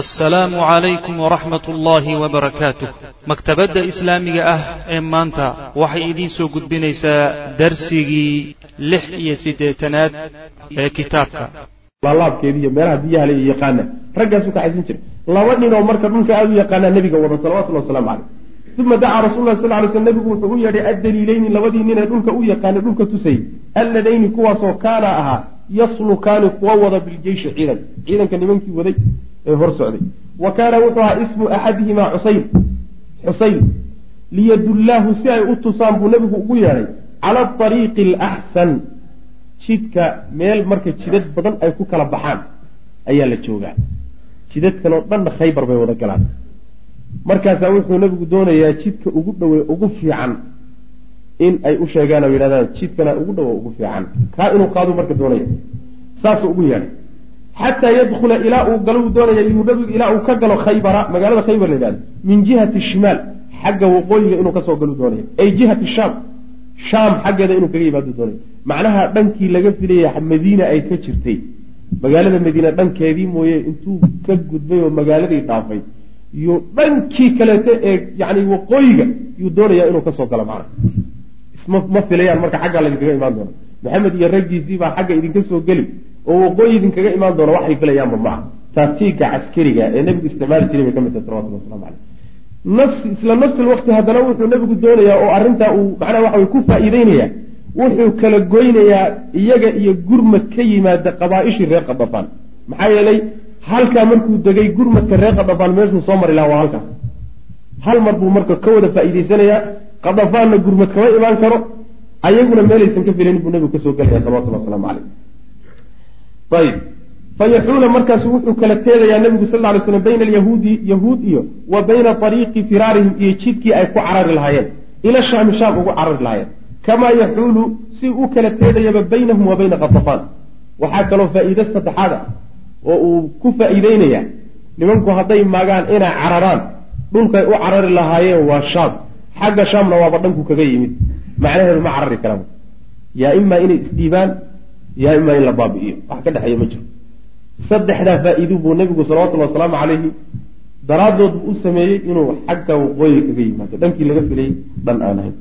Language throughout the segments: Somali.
assalaamu calaykum waraxmat ullaahi wabarakaatuh maktabadda islaamiga ah ee maanta waxay idiin soo gudbinaysaa darsigii lix iyo siddeetanaad ee kitaabka. Laalaabkeedi iyo meelaha biyaha le yaqaana. Raggaasu kaxaysan jiray. Laba nin oo marka dhulka aada u yaqaanaa nebiga wada salawatullah waslamu caleyh uma dacaa rasul lah sal ly sl nebigu wuxuu u yeedhay addaliilayni labadii nin ee dhulka u yaqaanay dhulka tusayay alladayni kuwaasoo kaana ahaa yaslukaani kuwa wada biljeyshi ciidan. Ciidanka nimankii waday ee hor socday. Wa kaana wuxuu ahaa ismu axadihimaa xusayn. Xusayn liyadullaahu si ay u tusaan buu nebigu ugu yeedhay cala ariiqi alaxsan jidka meel marka jidad badan ay ku kala baxaan ayaa la joogaa. Jidadkan oo dhanna khaybar bay wada galaan. Markaasaa wuxuu nebigu doonayaa jidka ugu dhowe ugu fiican in ay u sheegaan oo yidhahdaan jidkana ugu dhowo ugu fiican. Kaa inuu qaadu marka doonaya. Saasuu ugu yeedhay xataa yadkhula ilaa uu galo uu doonaya yuu nabigu ilaa uu ka galo khaybara magaalada khaybar la yidhahdo min jihati shimaal xagga waqooyiga inuu ka soo galu doonaya ay jihati shaam shaam xaggeeda inuu kaga yimaadu doonaya macnaha dhankii laga filaya madiina ay ka jirtay magaalada madiina dhankeedii mooye intuu ka gudbay oo magaaladii dhaafay yuu dhankii kaleeto ee yani waqooyiga yuu doonaya inuu ka soo galo isma ma filayaan marka xaggaa laydinkaga imaan doona maxamed iyo raggiisii baa xagga idinka soo geli oo waqooyi idinkaga imaan doona waxay filayaanba ma ah taatiiga caskariga ee nebigu isticmaali jiray bay ka mid tahay salawatullah waslamu caleyh nafs isla nafsi lwaqti haddana wuxuu nebigu doonayaa oo arrintaa uu macnaha waxa way ku faa'iideynaya wuxuu kala goynayaa iyaga iyo gurmad ka yimaada qabaa-ishii reer qadafaan maxaa yeelay halkaa markuu degay gurmadka reer qadafaan meeshuu soo mari lahaa waa halkaas hal mar buu marka ka wada faa'iideysanayaa qadafaanna gurmad kama imaan karo ayaguna meelaysan ka filanin buu nebigu ka soo gelaya salawatullah waslamu caleyh ayb fayaxuula markaasu wuxuu kala teedayaa nebigu sal ly slam bayna alyahuudi yahuud iyo wa bayna ariiqi firaarihim iyo jidkii ay ku carari lahaayeen. Ila shaami shaam ugu carari lahaayeen. Kamaa yaxuulu si u kala teedayaba baynahum wa bayna katafaan waxaa kaloo faa-iide saddexaad ah oo uu ku faa-iideynaya nimanku hadday maagaan inay cararaan dhulkay u carari lahaayeen waa shaam. Xagga shaamna waaba dhanku kaga yimid. Macnaheedu ma carari karaan. Yaa imaa inay isdhiibaan yaa imaa in la baabi'iyo. Wax ka dhexeeya ma jiro. Saddexdaa faa-iidu buu nebigu salawatullhi wasalaamu calayhi daraaddood buu u sameeyey inuu xagga waqooyiga kaga yimaado. Dhankii laga filayy dhan aan ahayn.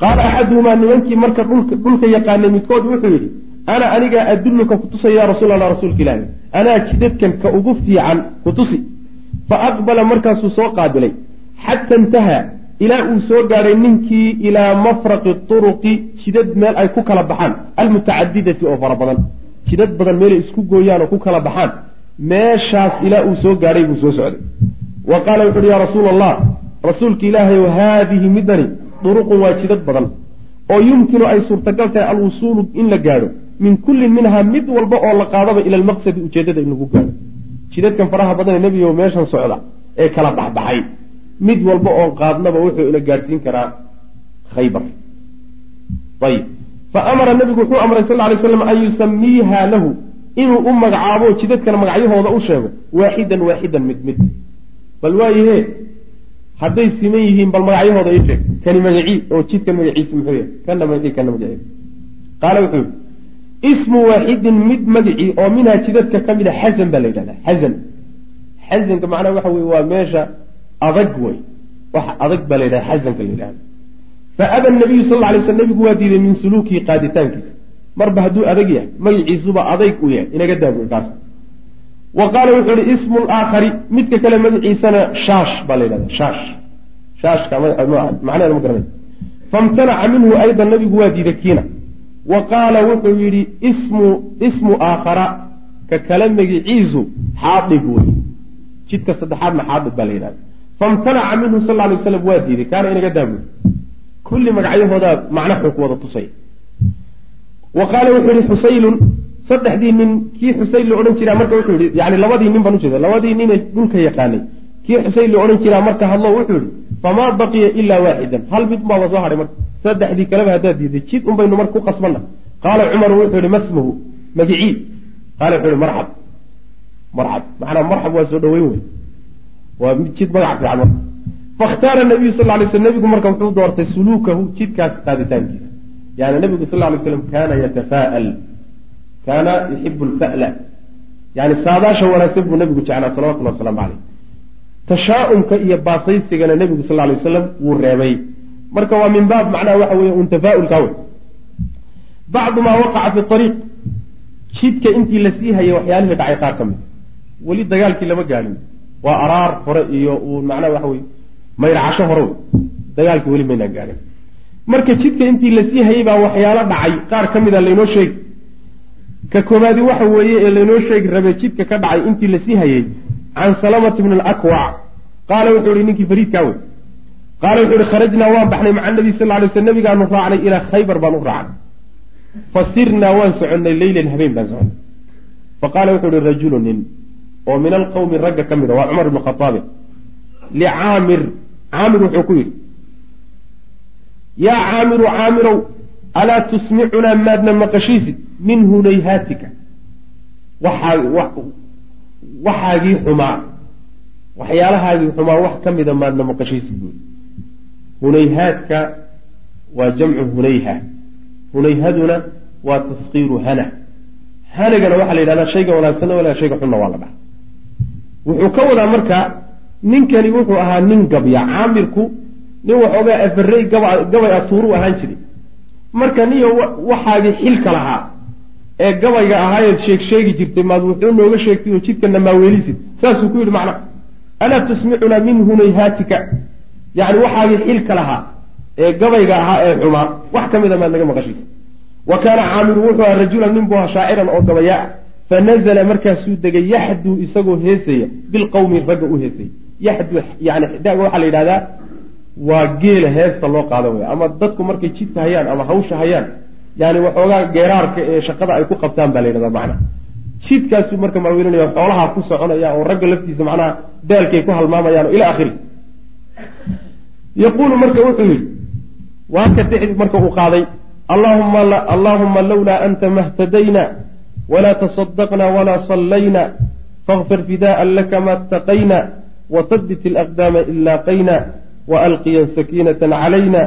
Qaala axaduhumaa nimankii marka dhulka dhulka yaqaanay midkood wuxuu yidhi ana anigaa adulluka kutusaya ya rasuul allah rasuulka ilaahi anaa jidadkan ka ugu fiican kutusi fa aqbala markaasuu soo qaabilay. Xata intahaa ilaa uu soo gaadhay ninkii ilaa mafraqi turuqi jidad meel ay ku kala baxaan. Almutacadidati oo fara badan. Jidad badan meelay isku gooyaan oo ku kala baxaan. Meeshaas ilaa uu soo gaadhay buu soo socday. Wa qaala wuxu uhi yaa rasuula allah rasuulka ilaahayow haadihi midani duruqun waa jidad badan. Oo yumkinu ay suurtagal tahay alwusuulu in la gaadho. Min kullin minhaa mid walba oo la qaadaba ila almaqsadi ujeeddada in lagu gaadho. Jidadkan faraha badan ee nebigo meeshan socda ee kala baxbaxay mid walba oon qaadnaba wuxuu ila gaadhsiin karaa khaybar. Ayib. Fa amara nabigu wuxuu amray sal lay slam an yusamiiha lahu inuu u magacaabo jidadkana magacyahooda u sheego waaxidan waaxidan mid mid. Bal waayahe hadday siman yihiin bal magacyahooda ii sheeg. Kani magacii oo jidkan magaciisa muxuu yahay? Kana magacii kana magaci qaala wuxuu yihi ismu waaxidin mid magacii oo minhaa jidadka ka mid a xasan baa la yidhahdaa xasan xasanka macnaha waxa weye waa meesha adag wey wax adag baa la yidhaha xasanka la yidhahda fa aba nabiyu sal lay sl nabigu waa diiday min suluukihi qaaditaankiisa. Marba hadduu adag yahay magaciisuba adayg u yahay inaga daabuy kaas wa qaala wuxuu ihi ismu laakhari midka kale magaciisana shaash baa la yidhahda shaash. Shaashka macnaheeda ma garanay famtanaca minhu aydan nabigu waa diiday kiina. Wa qaala wuxuu yidhi ismu ismu aakhara ka kale magiciisu xaadib wey jidka saddexaadna xaadib baa la yidhahda famtanaca minhu sal ly waslam waa diiday kaana inaga daabuy kulli magacyahoodaa macna xuu ku wada tusay. Wa qaala wuxuu yihi xusaylun saddexdii nin kii xusayn la odhan jiraa marka wuxuu yihi yani labadii nin baan ujeeda labadii nine dhulka yaqaanay. Kii xusayn la odhan jiraa marka hadlo wuxuu yihi famaa baqiya ilaa waaxidan. Hal mid baaba soo hadhay marka saddexdii kaleba haddaad diiday jid un baynu marka ku qasbanna qaala cumaru wuxuu yihi masmuhu magicii qaala wuxuu yihi marxab. Marxab macnaa marxab waa soo dhaweyn wey waa jid magac fiican fakhtaara nabiyu sal lay sl nabigu marka wuxuu doortay suluukahu jidkaas qaaditaankiisa. Yani nabigu sal lay slam kaana yatafaa'al kaana yuxibu lfa'la yani saadaasha wanaagsan buu nabigu jeclaa salawatullhi wasalaamu caleyh tashaa-umka iyo baasaysigana nebigu sal lay waslam wuu reebay. Marka waa min baab macnaha waxa weye un tafaa-ulka wey bacdu maa waqaca fi ariiq jidka intii la sii hayay waxyaalihii dhacay qaar ka mid. Weli dagaalkii lama gaadhin waa araar hore iyo uu macnaha waxa weye mayrcasho hore. Wey dagaalkii weli maynaan gaadhin. Marka jidka intii la sii hayay baa waxyaalo dhacay. Qaar ka mid a laynoo sheegi ka koobaadi waxa weeye ee laynoo sheegi rabay jidka ka dhacay intii la sii hayay can salamata bni alakwac qaala wuxuu ihi ninkii fariidkaa wey qaala wuxuu ihi kharajnaa waan baxnay maca nabi sal lay sl nabigaanu raacnay ilaa khaybar baan u raacnay. Fasirnaa waan soconnay leylan habeen baan soconnay. Faqaala wuxuu ihi rajulu nin oo min alqawmi ragga ka mid a waa cumar ibnu khataabi licaamir caamir wuxuu ku yidhi yaa caamiru caamirow alaa tusmicunaa maadna maqashiisid min hunayhaatika waxaa waxaagii xumaa waxyaalahaagii xumaa wax ka mida maadna maqashiisid buui hunayhaadka waa jamcu hunayha hunayhaduna waa taskiiru hana. Hanagana waxaa la yidhahdaa shayga wanaagsanna wala shayga xunna waa la dhaha wuxuu ka wadaa marka ninkani wuxuu ahaa nin gabya caamirku nin waxoogaa afarey gaba gabay atuuru ahaan jiray. Marka niyo waxaagii xilka lahaa ee gabayga ahaayeed sheeg sheegi jirtay maad wuxuu nooga sheegtay oo jidkana maaweelisid saasuu ku yidhi macna alaa tusmicunaa min hunayhaatika yacni waxaagii xilka lahaa ee gabayga ahaa ee xumaa. Wax ka mida maad naga maqashiisa wa kaana caamiru wuxuu aha rajulan nin buu aha shaaciran oo gabayaa nazala markaasuu degay yaxduu isagoo heesaya bilqawmi ragga u heesaya yaxduu yani daga waxaa la yidhahdaa waa geela heesta loo qaada wey ama dadku markay jidka hayaan ama hawsha hayaan yani waxoogaa geeraarka ee shaqada ay ku qabtaan baa la yidhahdaa macnaha jidkaasuu marka maawelinaya xoolaha ku soconaya oo ragga laftiisa macnaha daalkay ku halmaamayaan ila akhiri yaquulu marka wuxuu yidhi waaka dexdi marka uu qaaday allaahuma lawlaa anta mahtadayna walaa tasadaqna walaa sallayna fakfir fidaءa laka ma ataqayna wahabbit alaqdaama ilaaqayna waalqiyan sakiinata calayna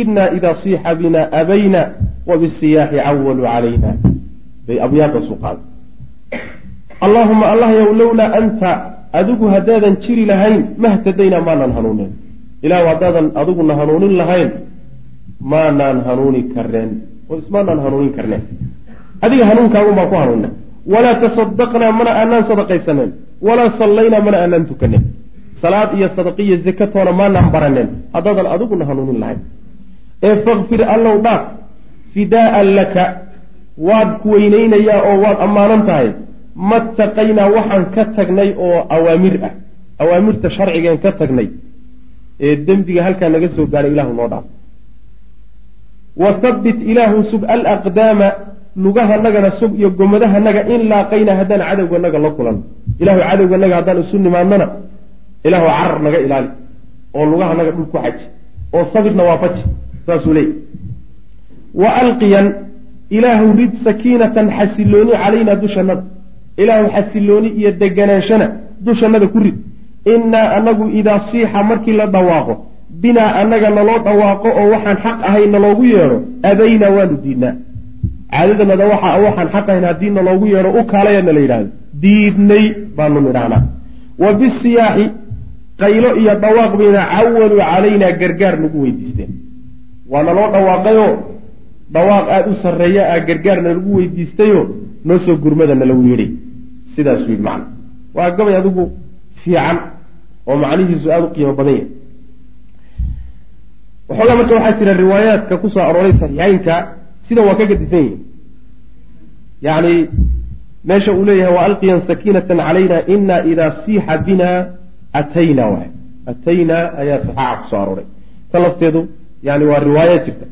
ina ida siixa bina abayna wabisiyaaxi cawaluu calayna bay abyaadaasu qaaday allaahuma allah yow lowlaa anta adigu haddaadan jiri lahayn mahtadaynaa maanaan hanuunin ilahu haddaadan adiguna hanuunin lahayn maanaan hanuuni karneen oo ismaanaan hanuunin karneen adiga hanuunkaagun baan ku hanuunna walaa tasadaqnaa mana aanaan sadaqaysaneen walaa sallaynaa mana aanaan tukaneen salaad iyo sadaqiyo zakatoona maanaan baraneen haddaadan adiguna hanuunin lahayn ee fakfir allow dhaaf. Fidaa'an laka. Waad ku weyneynayaa oo waad ammaanan tahay. Mataqaynaa waxaan ka tagnay oo awaamir ah. Awaamirta sharcigeen ka tagnay. Ee dembiga halkaa naga soo gaadhay ilahu noo dhaaf. Wa habbit ilaahu sug alaqdaama lugahanagana sug iyo gomadahanaga in laaqayna haddaan cadowganaga la kulan. Ilahu cadowganaga haddaan isu nimaadnana ilaahu carar naga ilaali oo lugahanaga dhul ku xaji oo sabirna waafaji saasuu leeyay wa alqiyan ilaahu rid sakiinatan xasilooni calaynaa dushanada ilaahu xasilooni iyo deganaanshana dushannada ku rid. Innaa anagu idaa siixa markii la dhawaaqo binaa annaga naloo dhawaaqo oo waxaan xaq ahayn naloogu yeedho abaynaa waanu diidnaa caadadanada waxa waxaan xaq ahayn haddii naloogu yeedho u kaalayana la yidhahdo diidnay baanu nidhahnaa wa bisiyaaxi qaylo iyo dhawaaq bayna cawaluu calaynaa gargaar nagu weydiisteen. Waa naloo dhawaaqayoo dhawaaq aada u sarreeya ah gargaarna lagu weydiistayoo noo soo gurmada nalagu yidhi sidaasuu yidhi macna. Waa gabay adigu fiican oo macnihiisu aada u qiimo badan yahay. Waxoogaa marka waxaa jira riwaayaadka ku soo arooray saxiixeynka sida waa ka gadisan yihiin yacni meesha uu leeyahay wa alqiyan sakiinatan calayna ina idaa siixa bina atayna waay. Atayna ayaa saxaaxa ku soo arooray. Ta lafteedu yani waa riwaaya jirta.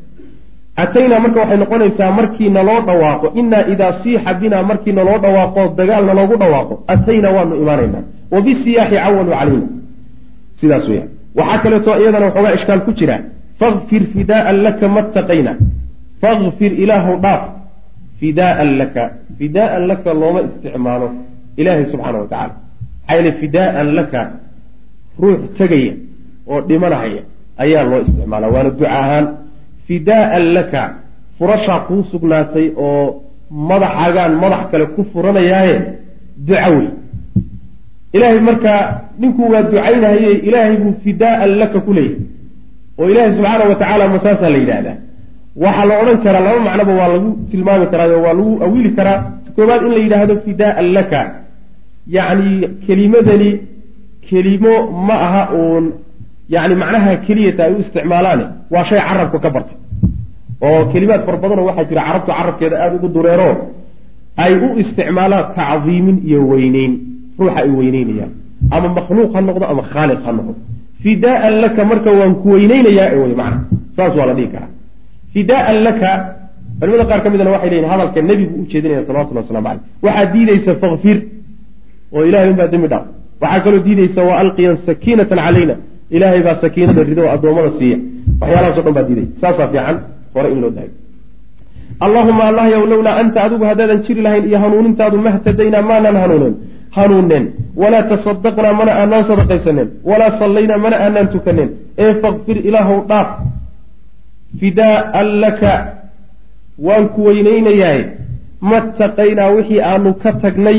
Atayna marka waxay noqonaysaa markii naloo dhawaaqo. Inaa idaa siixa bina markii naloo dhawaaqo dagaal naloogu dhawaaqo. Atayna waanu imaanaynaa. Wa bisiyaaxi cawaluu calayna sidaas weya waxaa kaleeto iyadana waxoogaa ishkaal ku jira. Fakfir fidaaan laka mataqayna fakfir ilaahu dhaaf. Fidaaan laka. Fidaaan laka looma isticmaalo. Ilaahay subxaana wa tacala maxaa yeele fidaaan laka ruux tegaya oo dhimanahaya ayaa loo isticmaala. Waana duca ahaan fidaaan laka furashaa kuu sugnaatay oo madaxaagaan madax kale ku furanayaaye duca wey ilaahay markaa ninkuu waa ducaynahaye ilaahay buu fidaaan laka ku leeyahay. Oo ilaahay subxaana wa tacaala masaasaa la yidhaahdaa waxaa la odhan karaa laba macnoba waa lagu tilmaami karaa waa lagu awili karaa. Koobaad in la yidhaahdo fidaaan laka. Yacni kelimadani kelimo ma aha uun yani macnaha keliyata ay u isticmaalaane. Waa shay carabka ka bartay oo kelimaad fara badanoo waxaa jira carabtu carabkeeda aada ugu dureero ay u isticmaalaan tacdiimin iyo weyneyn. Ruuxa ay weyneynayaan. Ama makhluuq ha noqdo ama khaaliq ha noqdo. Fidaaan laka marka waan ku weyneynayaa wey macna. Saas waa la dhihi karaa fidaaan laka. Culimada qaar ka midna waxay leyihin hadalka nebigu u jeedinaya salawatulli waslamu caleyh waxaa diideysa fakfir oo ilahay unbaa dembi dhaaf. Waxaa kaloo diideysa wa alqiyan sakiinatan calayna. Ilaahay baa sakiinada rido oo addoommada siiya. Waxyaalahaas o dhan baa diiday saasaa fiican hore in loo daayo. Allahuma allah yow lowlaa anta adigu haddaadan jiri lahayn iyo hanuunintaadu mahtadaynaa maanaan hanuunen hanuunneen walaa tasadaqnaa mana aanaan sadaqaysaneen walaa sallaynaa mana aanaan tukaneen ee fakfir ilaahow dhaaf fidaaan laka waan ku weyneynayahay mataqaynaa wixii aanu ka tagnay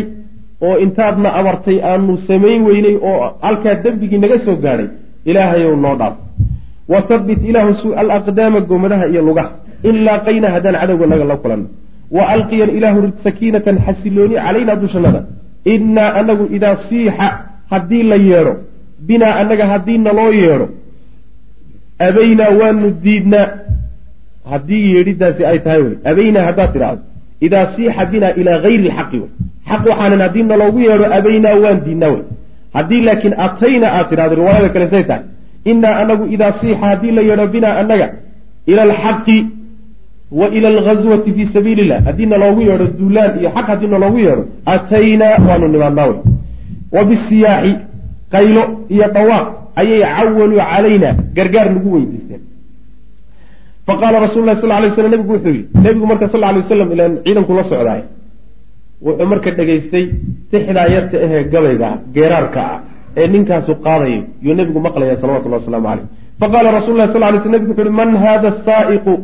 oo intaadna abartay aanu samayn weynay oo halkaa dembigii naga soo gaadhay ilaahayow noo dhaaf. Wa habbit ilaahu alaqdaama goomadaha iyo lugaha. In laaqayna haddaan cadowga naga la kulanno. Wa alqiyan ilaahu sakiinatan xasilooni calaynaa dushanada innaa anagu idaa siixa haddii la yeedho. Binaa annaga haddii naloo yeedho abaynaa waanu diidnaa haddii yeedhidaasi ay tahay wey abaynaa haddaad tidhaahdo idaa siixa binaa ilaa gayri lxaqi wey xaq waxaanan haddii naloogu yeedho abaynaa waan diidnaa wey haddii laakiin atayna aad tidhahdo riwaayada kale say tahay innaa anagu idaa siixa haddii la yeedho binaa annaga ila alxaqi wa ila alghazwati fii sabiili illah haddii naloogu yeedho duulaan iyo xaq haddii naloogu yeedho ataynaa waanu nimaadnaa wey wa bisiyaaxi qaylo iyo dhawaaq ayay cawaluu calayna gargaar nagu weydiisteen faqaala rasul lah sal lay slam nebigu wuxuu yihi nebigu marka sal lay waslam ilan ciidanku la socdaay wuxuu marka dhegaystay tixdaa yarta ahee gabayga geeraarka ah ee ninkaasu qaadayo yuu nebigu maqlaya salawatullah waslamu caleyh faqaala rasul lah sal lay sl nebigu wuxu uhi man hada saaiqu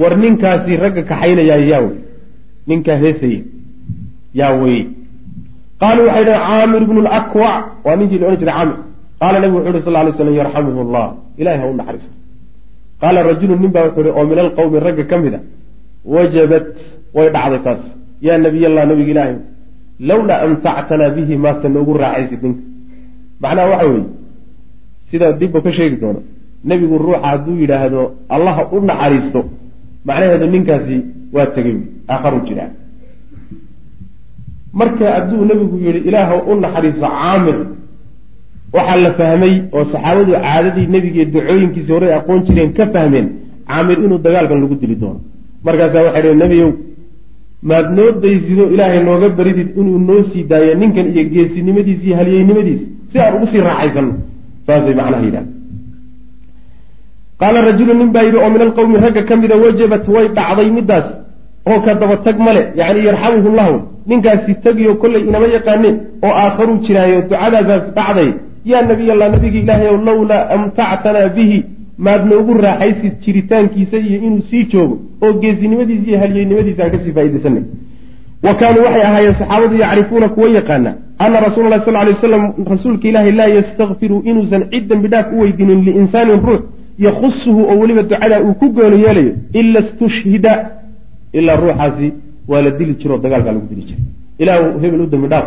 war ninkaasi ragga kaxaynayaa yaa wey ninkaa heesaya yaa weye qaaluu waxay dhaheen caamir ibnu lakwac waa ninkii la odhan jiray caamir qaala nebigu wuxu uhi sal lay slam yarxamuhu llah ilahay ha u naxariisto qaala rajulu nin baa wuxuu ihi oo min alqowmi ragga ka mid a wajabat way dhacday taas yaa nabiy allah nabiga ilaahay lowlaa amtactanaa bihi maasta noogu raaxaysid ninka macnaha waxa weeye sida dibba ka sheegi doono nebigu ruuxa hadduu yidhaahdo allaha u naxariisto macnaheedu ninkaasi waa tegey aakharu jiraa marka hadduu nebigu yihi ilaah u naxariiso caamir waxaa la fahmay oo saxaabadu caadadii nebiga dacooyinkiisi horey aqoon jireen ka fahmeen caamir inuu dagaalkan lagu dili doono. Markaasaa waxay dhaheen nebiyow maad noo daysido ilaahay nooga baridid inuu noo sii daayo ninkan iyo geesinimadiis iyo halyeynimadiis si aan ugu sii raaxaysano saasay macnaha yidhaha qaala rajulu nin baa yidhi oo min alqowmi ragga ka mida wajabat way dhacday midaas oo ka daba tag male yacni yarxamuhu llahu ninkaasi tegiyo kollay inama yaqaaneen oo aakharuu jiraayo ducadaadaas dhacday yaa nabiy allah nabiga ilaahay ow lowlaa amtactanaa bihi maad noogu raaxaysid jiritaankiisa iyo inuu sii joogo oo geesinimadiisa iyo halyeynimadiisa aan ka sii faaidaysanay wa kaanuu waxay ahaayeen saxaabadu yacrifuuna kuwa yaqaana ana rasuula lah sal lay waslam rasuulka ilaahi laa yastakfiru inuusan cid dembi dhaaf u weydiinin liinsaanin ruux yakhusuhu oo weliba ducadaa uu ku gooni yeelayo ila istushhida ilaa ruuxaasi waa la dili jiro dagaalkaa lagu dili jiray ilaahu hebel u dembi dhaaf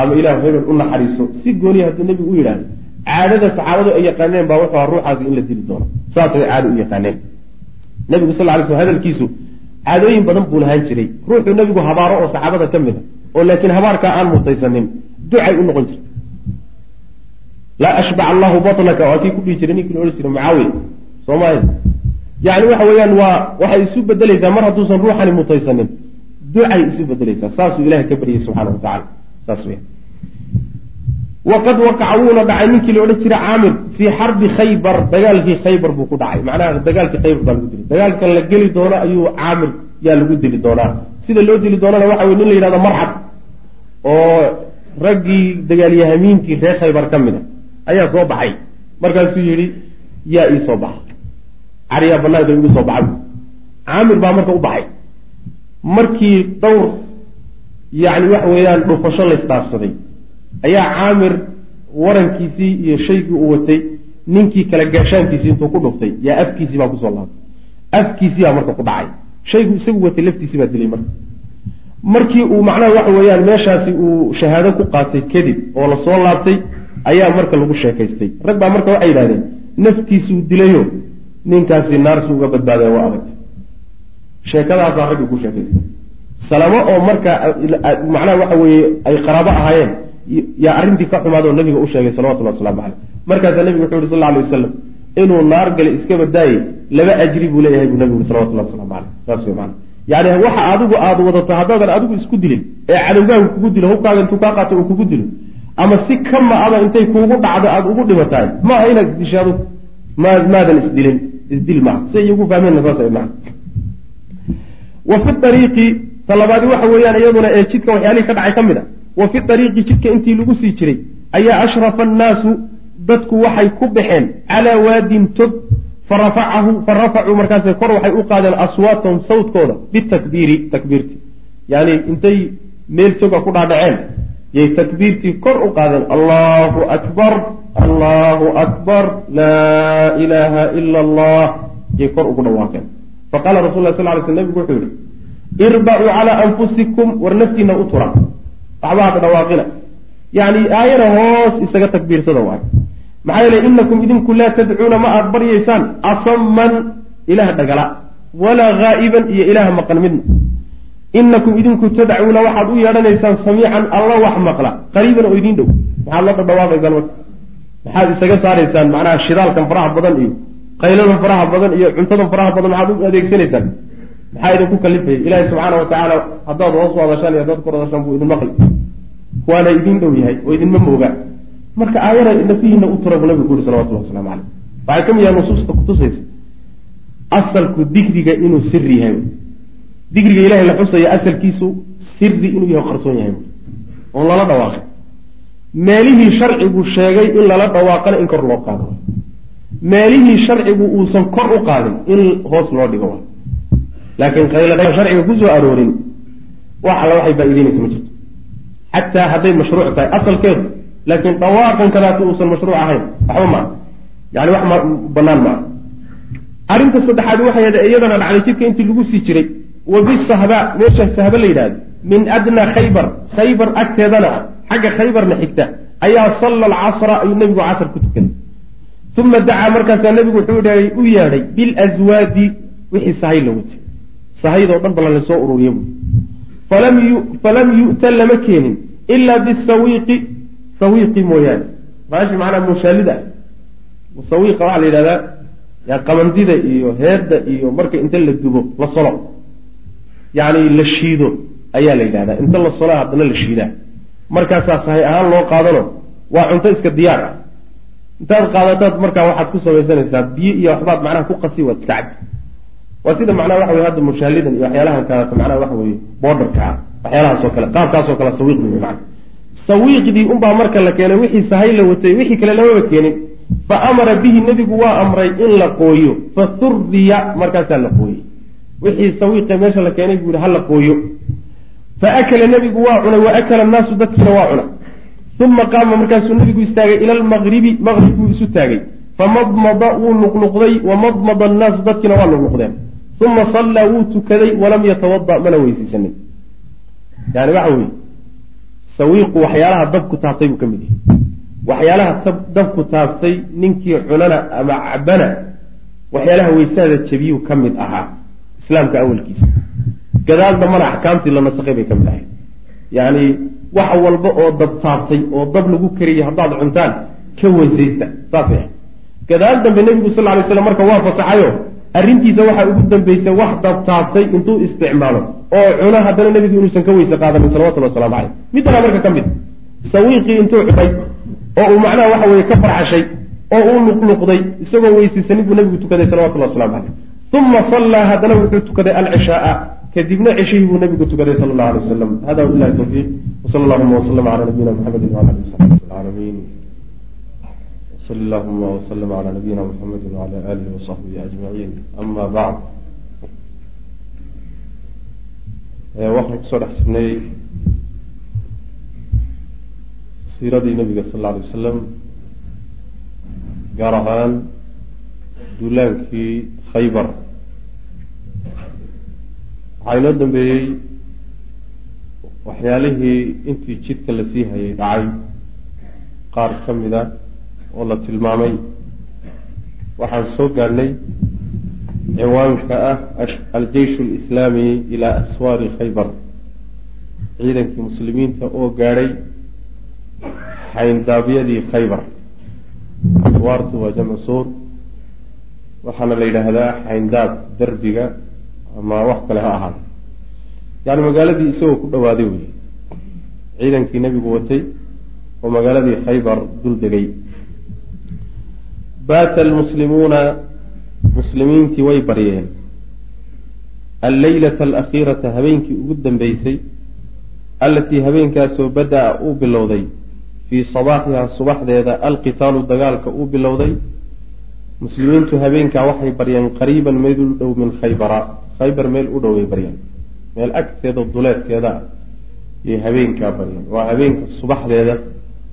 ama ilaahu hebel u naxariiso. Si gooniya hadduu nebigu u yidhahdo caadada saxaabadu ay yaqaaneen baa wuxuu aha ruuxaasi in la dili doono. Saasay caado u yaqaaneen. Nebigu sal lay sl hadalkiisu caadooyin badan buu lahaan jiray. Ruuxuu nebigu habaaro oo saxaabada ka mid a oo laakiin habaarkaa aan mutaysanin ducay u noqon jirta laa ashbac allahu batlaka waa kii ku dhihi jiray ninkii la odhan jiray mucaawiya soomaalia yani waxa weeyaan waa waxay isu bedeleysaa mar hadduusan ruuxani mutaysanin ducay isu bedeleysaa saasuu ilahay ka baryay subxaana wa tacala waqad waqaca wuuna dhacay ninkii la odhan jiray caamir fii xarbi khaybar dagaalkii khaybar buu ku dhacay macnaha dagaalkii khaybar baa lagu dili dagaalkan la geli doono ayuu caamir yaa lagu dili doonaa sida loo dili doonana waxa wey nin la yidhahdo marxab oo raggii dagaalyahamiinkii reer khaybar ka mid a ayaa soo baxay markaasuu yidhi yaa ii soo baxa cariyaa banaanka igu soo baxa caamir baa marka u baxay markii dhowr yacni waxa weeyaan dhufasho laysdhaafsaday ayaa caamir warankiisii iyo shaygii uu watay ninkii kale gaashaankiisii intuu ku dhuftay yaa afkiisii baa ku soo laabtay. Afkiisii baa marka ku dhacay. Shaygu isagu watay laftiisii baa dilay marka. Markii uu macnaha waxa weeyaan meeshaasi uu shahaado ku qaatay kadib oo la soo laabtay ayaa marka lagu sheekaystay. Rag baa marka waxay yidhahdeen naftiisuu dilayo ninkaasi naarsu uga badbaadaya waa adag. Sheekadaasaa raggi ku sheekaystay salamo oo marka macnaha waxa weeye ay qaraabo ahaayeen. Yaa arrintii ka xumaad oo nabiga u sheegay salawatullahi waslamu caleyh markaasaa nebigu wuxuu yihi sal lla alay wasalam inuu naar gale iska badaaye laba ajri buu leeyahay buu nabigu yuri salawatullahi waslamu caleyh saas wey maana yani waxa adigu aada wadato haddaadan adigu isku dilin ee cadowgaagu kugu dilo hubkaaga intuu kaa qaato uu kugu dilo ama si kama aba intay kuugu dhacdo aada ugu dhimatahay maaha inaad isdisho adigu ma maadan isdilin isdil maaha. Si iyagu fahmeenna saas maa wa fi ariiqi talabaadi waxa weeyaan iyaduna ee jidka waxyaalihii ka dhacay ka mid a wa fi ariiqi jidka intii lagu sii jiray ayaa ashrafa annaasu dadku waxay ku baxeen calaa waadin tog farafacahu farafacuu markaas kor waxay u qaadeen aswaatahum sawtkooda bitakbiiri takbiirti. Yani intay meel toga ku dhaadhaceen yay takbiirtii kor u qaadeen. Allahu akbar allahu akbar laa ilaaha ila allah yay kor ugu dhawaaqeen. Faqaala rasul lah sal ly sl nebigu wuxuu yihi irbacuu calaa anfusikum war naftiina u tura waxba dhawaaqina. Yani aayana hoos isaga takbiirsada waay. Maxaa yeele inakum idinku laa tadcuuna ma aad baryaysaan asaman ilaah dhagala walaa haa'iban iyo ilaah maqan midna. Inakum idinku tadcuuna waxaad u yeedhanaysaan samiican alla wax maqla. Qariiban oo idiin dhow. Maxaad la dhadhawaaqaysaan marka maxaad isaga saaraysaan macnaha shidaalkan faraha badan iyo qayladan faraha badan iyo cuntadan faraha badan maxaad u adeegsanaysaan maxaa idinku kalifaya ilaahi subxaana watacaala haddaad hoos u hadashaan iyo haddaad kor hadashaan buu idin maqli. Waana idin dhow yahay oo idinma mooga. Marka aayana nafihiina u tura buu nabigu ku yuri salawatullah waslamu caleyh waxay ka mid yahay nusuusta kutusaysa asalku digriga inuu siri yahay. Digriga ilahay la xusayo asalkiisu siri inuu yahay qarsoon yahay. Oon lala dhawaaqin. Meelihii sharcigu sheegay in lala dhawaaqana in kor loo qaado. Meelihii sharcigu uusan kor u qaadin in hoos loo dhigo laakiin qayla sharciga ku soo aroorin wax alla waxay faa-iideynaysa ma jirto. Xataa hadday mashruuc tahay asalkeedu laakiin dhawaaqan kadaatu uusan mashruuc ahayn waxba maa yani wax ma banaan maa arrinta saddexaad waxay iyadana dhacday jidka intii lagu sii jiray wa bisahba meesha sahba la yidhahdo min adnaa khaybar khaybar agteedana xagga khaybarna xigta ayaa salla alcasra ayuu nebigu casar ku tukaday uma dacaa markaasaa nebigu wuxuu u yeedhay bilswaadi wixii sahay la watay sahaydoo dhan bala la soo ururiya buui falam yu'ta lama keenin ilaa bisawiiqi sawiiqi mooyaane. Maashi macnaa mushaalida ah sawiiqa waxaa la yidhahdaa ya qamandida iyo heedda iyo marka inta la dubo la solo. Yacni la shiido ayaa la yidhahdaa. Inta la solo haddana la shiidaa. Markaasaa sahay ahaan loo qaadano waa cunto iska diyaar ah. Intaad qaadataad markaa waxaad ku samaysanaysaa biyo iyo waxbaad macnaha ku qasi waad iska waa sida macnaha waxa weye hadda mushaalidan iyo waxyaalahan kaleeto macnaha waxa weye borderka ah waxyaalahaasoo kale qaabkaasoo kale sawiiqdi wey macana sawiiqdii unbaa marka la keenay wixii sahay la watay wixii kale lamaba keenin. Fa amara bihi nebigu waa amray in la qooyo. Fa huriya markaasaa la qooyey. Wixii sawiiqe meesha la keenay buu yihi ha la qooyo. Fa akala nebigu waa cunay wa akala annaasu dadkiina waa cunay. Uma qaama markaasuu nebigu istaagay ila almaqribi maqrib buu isu taagay. Famadmada wuu nuqnuqday wamadmada annaasu dadkiina waa nuqnuqdeen uma sallaa wuu tukaday walam yatawada mana weysaysanin yani waxa weye sawiiqu waxyaalaha dabku taabtay buu ka mid yahay. waxyaalaha dabku taabtay ninkii cunana ama cabana waxyaalaha weysaada jabiyuu ka mid ahaa islaamka awalkiisa. gadaal dambana axkaamtii la nasakhay bay ka mid ahay yani wax walba oo dab taabtay oo dab lagu kariyay haddaad cuntaan ka weysaysta saas gadaal dambe nebigu sal lay slam marka waa fasaxayo arrintiisa waxaa ugu dambeysay wax dab taabtay intuu isticmaalo oo cuno haddana nebigu inuusan ka weyse qaadanin salawatulli waslamu caleyh middanaa marka ka mid sawiiqii intuu cunay oo uu macnaha waxa weye ka farxashay oo uu nuqnuqday isagoo weysaysanin buu nebigu tukaday salawatulli waslamu caleyh uma sallaa haddana wuxuu tukaday alcishaaa kadibna ceshihii buu nebigu tukaday sala allahu alay wasalam hada wabilahi tawfiiq wsala allahuma waslama cala nabiyina muxamedi wala ali wasaxbi alcaalamiin wsali allahuma waslama cala nabiyina muxamedi wala alihi wasaxbihi ajmaciin ama bacd waxaan ku soo dhex jirnay siiradii nabiga sal alla alay wasalam gaar ahaan duulaankii khaybar. Waxaa inoo dambeeyey waxyaalihii intii jidka la sii hayay dhacay qaar ka mid a oo la tilmaamay. Waxaan soo gaadhnay ciwaanka ah aljeish alislaami ilaa aswaari khaybar. Ciidankii muslimiinta oo gaadhay xayndaabyadii khaybar. Aswaartu waa jamcu suur. Waxaana la yidhaahdaa xayndaab derbiga ama wax kale ha ahaado. Yani magaaladii isagoo ku dhawaaday wey ciidankii nebigu watay oo magaaladii khaybar dul degay baata almuslimuuna muslimiintii way baryeen. Alleylata alakhiirata habeenkii ugu dambeysay allatii habeenkaasoo bada-a uu bilowday fii sabaaxihaa subaxdeeda alqitaalu dagaalka uu bilowday muslimiintu habeenkaa waxay baryeen qariiban meel u dhow min khaybara khaybar meel u dhow bay baryeen. Meel agteeda duleedkeeda ah yay habeenkaa baryeen. Waa habeenka subaxdeeda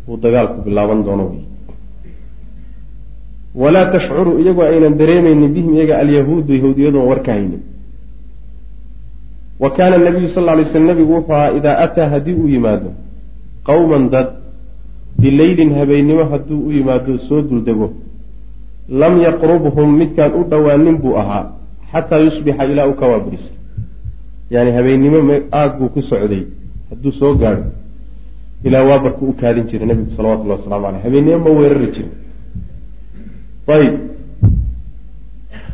uu dagaalku bilaaban doono wey walaa tashcuru iyagoo aynan dareemaynin bihim iyaga alyahuudu yahuudiyadoon warka haynin wa kaana nabiyu sal ly sl nabigu wuxuu ahaa idaa ataa haddii uu yimaado qowman dad bileylin habeennimo hadduu u yimaado soo duldego lam yaqrubhum midkaan u dhowaanin buu ahaa xataa yusbixa ilaa u kawaaburiso yani habeennimo aag buu ku socday hadduu soo gaadho ilaa waabarku u kaadin jiray nabigu salawatullahi waslamu aleyh habeennimo ma weerari jirin ayib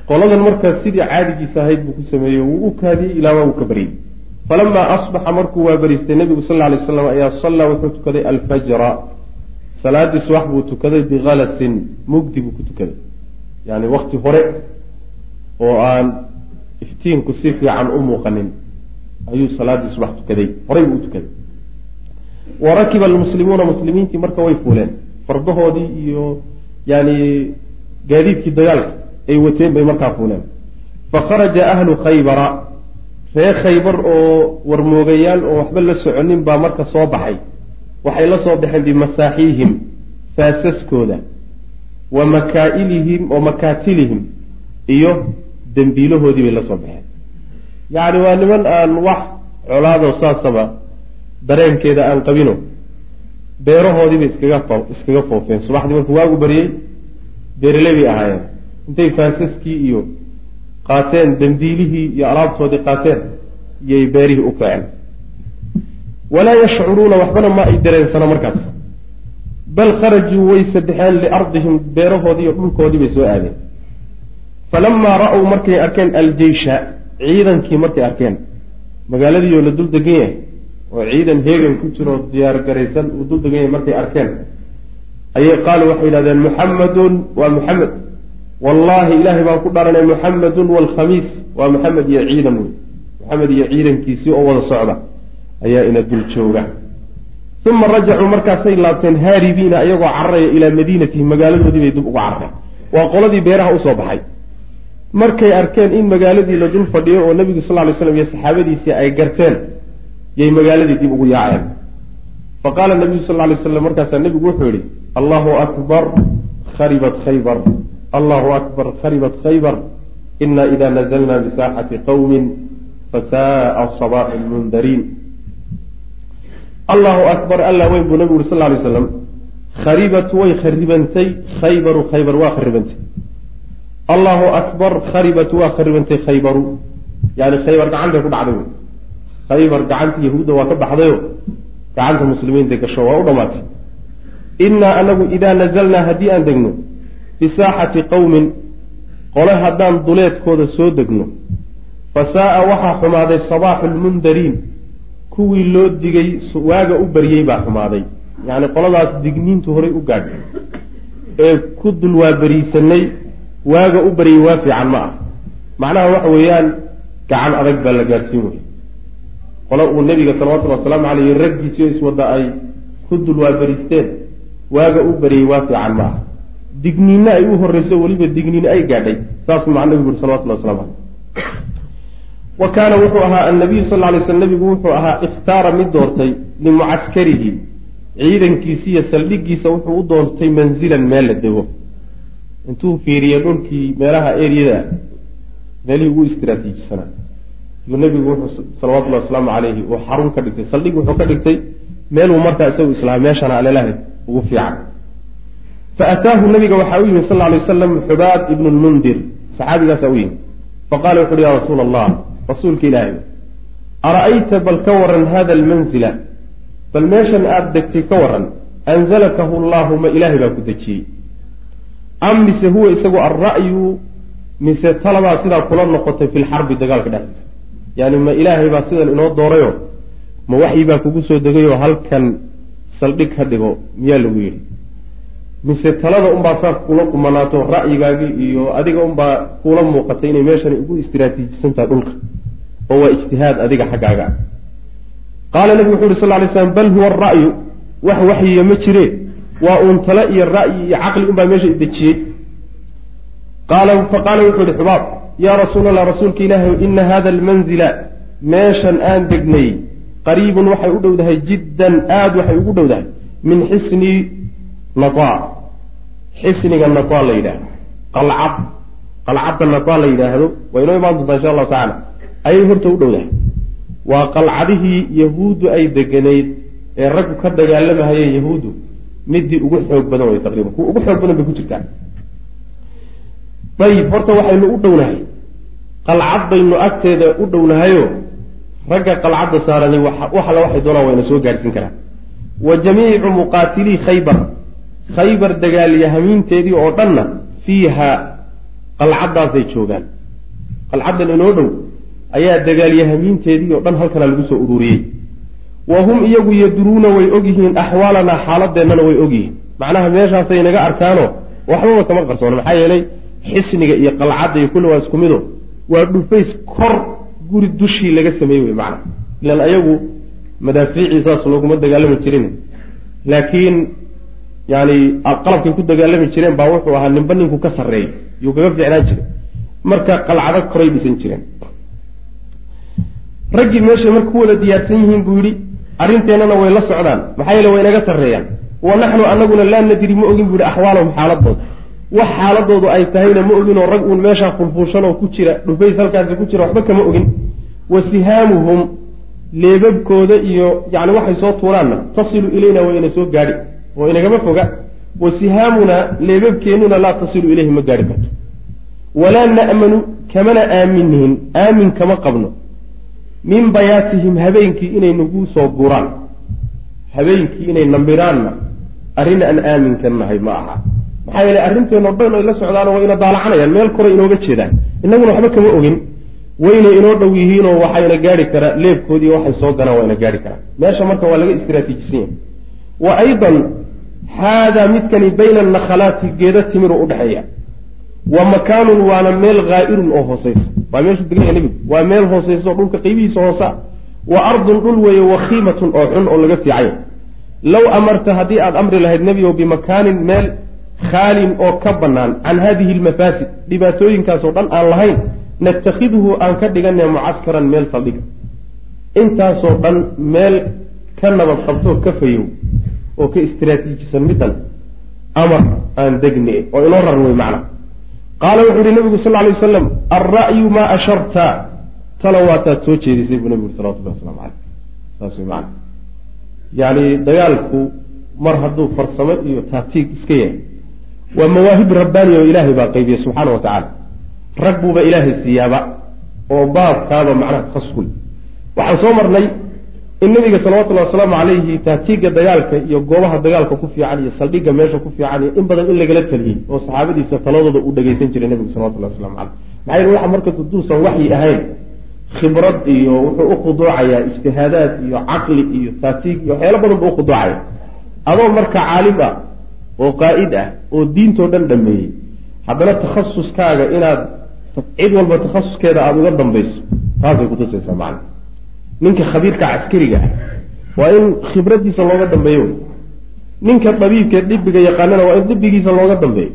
qoladan markaas sidii caadigiisa ahayd buu ku sameeyey wuu u kaadiyey ilaa waa uu ka baryey falamaa asbaxa markuu waabariistay nabigu sal ly slam ayaa sallaa wuxuu tukaday alfajra. Salaadii subax buu tukaday bikalasin mugdi buu ku tukaday. Yani wakti hore oo aan iftiinku si fiican u muuqanin ayuu salaadii subax tukaday. Horay buu u tukaday. Wa rakiba almuslimuuna muslimiintii marka way fuuleen. Fardahoodii iyo yani gaadiidkii dagaalka ay wateen bay markaa fuuleen fakharaja ahlu khaybara reer khaybar oo warmoogayaal oo waxba la soconin baa marka soo baxay. Waxay la soo baxeen bimasaaxiihim faasaskooda wa makaailihim wa makaatilihim iyo dembiilahoodii bay la soo baxeen. Yacni waa niman aan wax colaado saasaba dareenkeeda aan qabino beerahoodiibay iskaga fo iskaga foofeen. Subaxdii markuu waagu baryey beeraley bay ahaayeen. Intay faasaskii iyo qaateen dembiilihii iyo alaabtoodii qaateen iyay beerihii u kaceen. Walaa yashcuruuna waxbana ma ay dareensana markaas. Bal kharajuu way sadexeen liardihim beerahoodii iyo dhulkoodii bay soo aadeen. Falamaa ra-w markay arkeen aljeysha ciidankii markay arkeen. Magaaladiioo la dul degan yahay oo ciidan heegan ku jiro diyaar garaysan uu dul degan yahay markay arkeen ayay qaaluu waxay yidhahdeen muxamadun waa muxamed wallahi ilaahay baan ku dharanay muxamedun waalkhamiis waa maxamed iyo ciidan wey. Maxamed iyo ciidankiisii oo wada socda ayaa ina dul jooga. Uma rajacuu markaasay laabteen haaribiina iyagoo cararaya ilaa madiinatihim magaaladoodii bay dib uga carareen. Waa qoladii beeraha u soo baxay. Markay arkeen in magaaladii la dul fadhiyo oo nabigu sal ly slam iyo saxaabadiisii ay garteen yay magaaladii dib ugu yaaceen. Fa qaala nabiyu sal lay slam markaasaa nebigu wuxuu yihi allahu akbar kharibat khaybar. Allahu akbar kharibat khaybar. Ina ida nazlna bisaaxati qowmin fasaaa sabaaxu lmundariin allahu akbar alla weyn buu nabigu uri sal lay slam kharibat way kharibantay khaybaru khaybar waa kharibantay. Allahu akbar kharibat waa kharibantay khaybaru. Yani khaybar gacantay ku dhacday khaybar gacanta yahuudda waa ka baxdayo gacanta muslimiintay gasho waa u dhamaatay innaa anagu idaa nazalnaa haddii aan degno bisaaxati qowmin qole haddaan duleedkooda soo degno. Fa saaa waxaa xumaaday sabaaxu lmundariin kuwii loo digay waaga u baryey baa xumaaday. Yacni qoladaas digniintu horay u gaadhay. Ee ku dul waaberiisanay waaga u baryey waa fiican ma ah. Macnaha waxa weeyaan gacan adag baa la gaadhsiin wey qole uu nebiga salawatullhi wasalaamu caleyh raggiisio iswadda ay ku dul waaberiisteen waaga u baryey waa fiican ma ah digniinna ay u horreyso weliba digniin ay gaadhay saasuu maca nabigu uri salawatullah waslamu caleyh wa kaana wuxuu ahaa annabiyu sal ly sl nabigu wuxuu ahaa ikhtaara mid doortay limucaskarihi ciidankiisi iyo saldhigiisa wuxuu u doontay manzilan meel la dego. Intuu fiiriyo dhulkii meelaha eriyada meelihii ugu istiraatiijisanaa yuu nabigu wuxuu salawatullahi wasalaamu calayhi uu xarun ka dhigtay saldhig wuxuu ka dhigtay meeluu markaa isagu islaam meeshana alelahay ugu fiican. Fa ataahu nabiga waxaa u yimi sal ly wasalam xubaab ibnu lmundir saxaabigaasaa u yimi faqala wuxu uhi ya rasuula allah rasuulka ilaahay ara-ayta bal ka waran hada almanzila? Bal meeshan aada degtay ka waran anzalakahu allahu ma ilaahay baa ku dejiyey. Am mise huwa isagu alra'yu mise taladaa sidaa kula noqotay fi lxarbi dagaalka dhexdiisa? Yani ma ilaahay baa sidan inoo doorayo? Ma waxyi baa kugu soo degayoo halkan saldhig ka dhigo miyaa lagu yidhi? Mise talada unbaa saa kula qumanaato ra'yigaagii iyo adiga unbaa kula muuqatay inay meeshan ugu istiraatiijisantaha dhulka? Oo waa ijtihaad adiga xaggaaga ah. Qaala nabigu wuxu uhi sal lay slam bal huwa ara'yu wax waxyiya ma jire. Waa uun talo iyo ra'yi iyo caqli unbaa meesha idejiyey qaala faqaala wuxuu ihi xubaab yaa rasuul allah rasuulka ilaahay ina hada almanzila meeshan aan degnay qariibun waxay u dhowdahay jiddan aada waxay ugu dhowdahay min xisni nataa xisniga nataa la yidhaahdo. Qalcad. Qalcadda nataa la yidhaahdo waa inoo imaan doontaa insha allahu tacala ayay horta u dhowdahay. Waa qalcadihii yahuuddu ay deganayd ee raggu ka dagaalamahayeen yahuuddu midii ugu xoog badan way taqriiban. Kuwa ugu xoog badan bay ku jirtaa ayib horta waxaynu u dhownahay. Qalcad baynu agteeda u dhownahayo ragga qalcadda saarani waxala waxay doonaan wayna soo gaadhsiin karaan. Wa jamiicu muqaatilii khaybar. Khaybar dagaalyahamiinteedii oo dhanna fiiha qalcaddaasay joogaan. Qalcaddan inoo dhow ayaa dagaalyahamiinteedii oo dhan halkana lagu soo ururiyey. Wa hum iyagu yaduruuna way ogyihiin axwaalanaa xaaladeennana way ogyihiin. Macnaha meeshaasay naga arkaano waxbaba kama qarsoono maxaa yeelay xisniga iyo qalcadda iyo kulli waa isku mido. Waa dhufays kor guri dushii laga sameeyey wey macna. Ilan ayagu madaafiicii saas looguma dagaalami jirin. Laakiin yani qalabkay ku dagaalami jireen baa wuxuu ahaa ninba ninku ka sarreey yuu kaga fiicnaan jiray. Marka qalcado koray dhisan jireen raggii meeshay marka ku wada diyaarsan yihiin buu yidhi arrinteennana way la socdaan. Maxaa yeele way inaga sarreeyaan. Wa naxnu anaguna laa nadri ma ogin bu yihi axwaalahum xaaladooda wax xaaladoodu ay tahayna ma ogin oo rag uun meeshaa fulfuushan oo ku jira dhufays halkaasi ku jira waxba kama ogin. Wa sihaamuhum leebabkooda iyo yani waxay soo tuuraanna. Tasilu ilayna waa ina soo gaadhi oo inagama foga. Wa sihaamunaa leebabkeennuna laa tasilu ilayhi ma gaadhi karto. Walaa na'manu kamana aaminihin aamin kama qabno. Min bayaatihim habeenkii inay nagu soo guraan habeenkii inay nambiraanna arrin aan aamin ka nahay ma aha maxaa yeele arrinteenno dhan ay la socdaano waa ina daalacanayaan. Meel koray inooga jeedaan. Innaguna waxba kama ogin. Wayna inoo dhow yihiinoo waxayna gaari karaa leebkoodii waxay soo galaan waa ina gaari karaan meesha marka waa laga istiraatiijisan yahay wa aydan haadaa midkani bayna annakhalaati geeda timiru udhexeeya. Wa makaanun waana meel haa'irun oo hooseysa waa meeshu deganya nebigu waa meel hooseyso dhulka qeybihiisa hoosa. Wa ardun dhul weeye wakhiimatun oo xun oo laga fiicaya low amarta haddii aada amri lahayd nebigow bimakaanin meel khaalin oo ka bannaan can hadihi almafaasid dhibaatooyinkaasoo dhan aan lahayn natakhiduhu aan ka dhigana mucaskaran meel saldhiga intaasoo dhan meel ka nabad qabtoo ka fayow oo ka istiraatiijisan middan amar aan degni oo inoo raran wey macna. Qaala wuxuu yihi nabigu sal lay wasalam alra'yu maa asharta. Talo waataad soo jeedisay buu nabigu salawatullahi waslamu caleyh saas wey macna. Yacni dagaalku mar hadduu farsamo iyo taatiig iska yahay waa mawaahib rabbaani oo ilaahay baa qaybiya subxaana wa tacaala rag buuba ilaahay siiyaaba oo baabkaaba macnaha takhasuskul waxaan soo marnay in nabiga salawatullahi wasalaamu calayhi taatiigga dagaalka iyo goobaha dagaalka ku fiican iyo saldhigga meesha ku fiican iyo in badan in lagala taliyey oo saxaabadiisa taladooda uu dhageysan jiray nabigu salawatullahi waslamu caleyh maxaa yeele waxa marka duusan waxyi ahayn khibrad iyo wuxuu u khuduucayaa ijtihaadaad iyo caqli iyo taatiig iyo waxyaalo badan buu ukhuduucaya adoo marka caalim ah oo qaa'id ah oo diintoo dhan dhameeyey haddana takhasuskaaga inaad cid walba takhasuskeeda aada uga dambayso taasay kutusaysaa macna. Ninka khabiirka caskariga ah waa in khibraddiisa looga dambeeyo. Ninka dabiibkee dhibiga yaqaanana waa in dhibigiisa looga dambeeyo.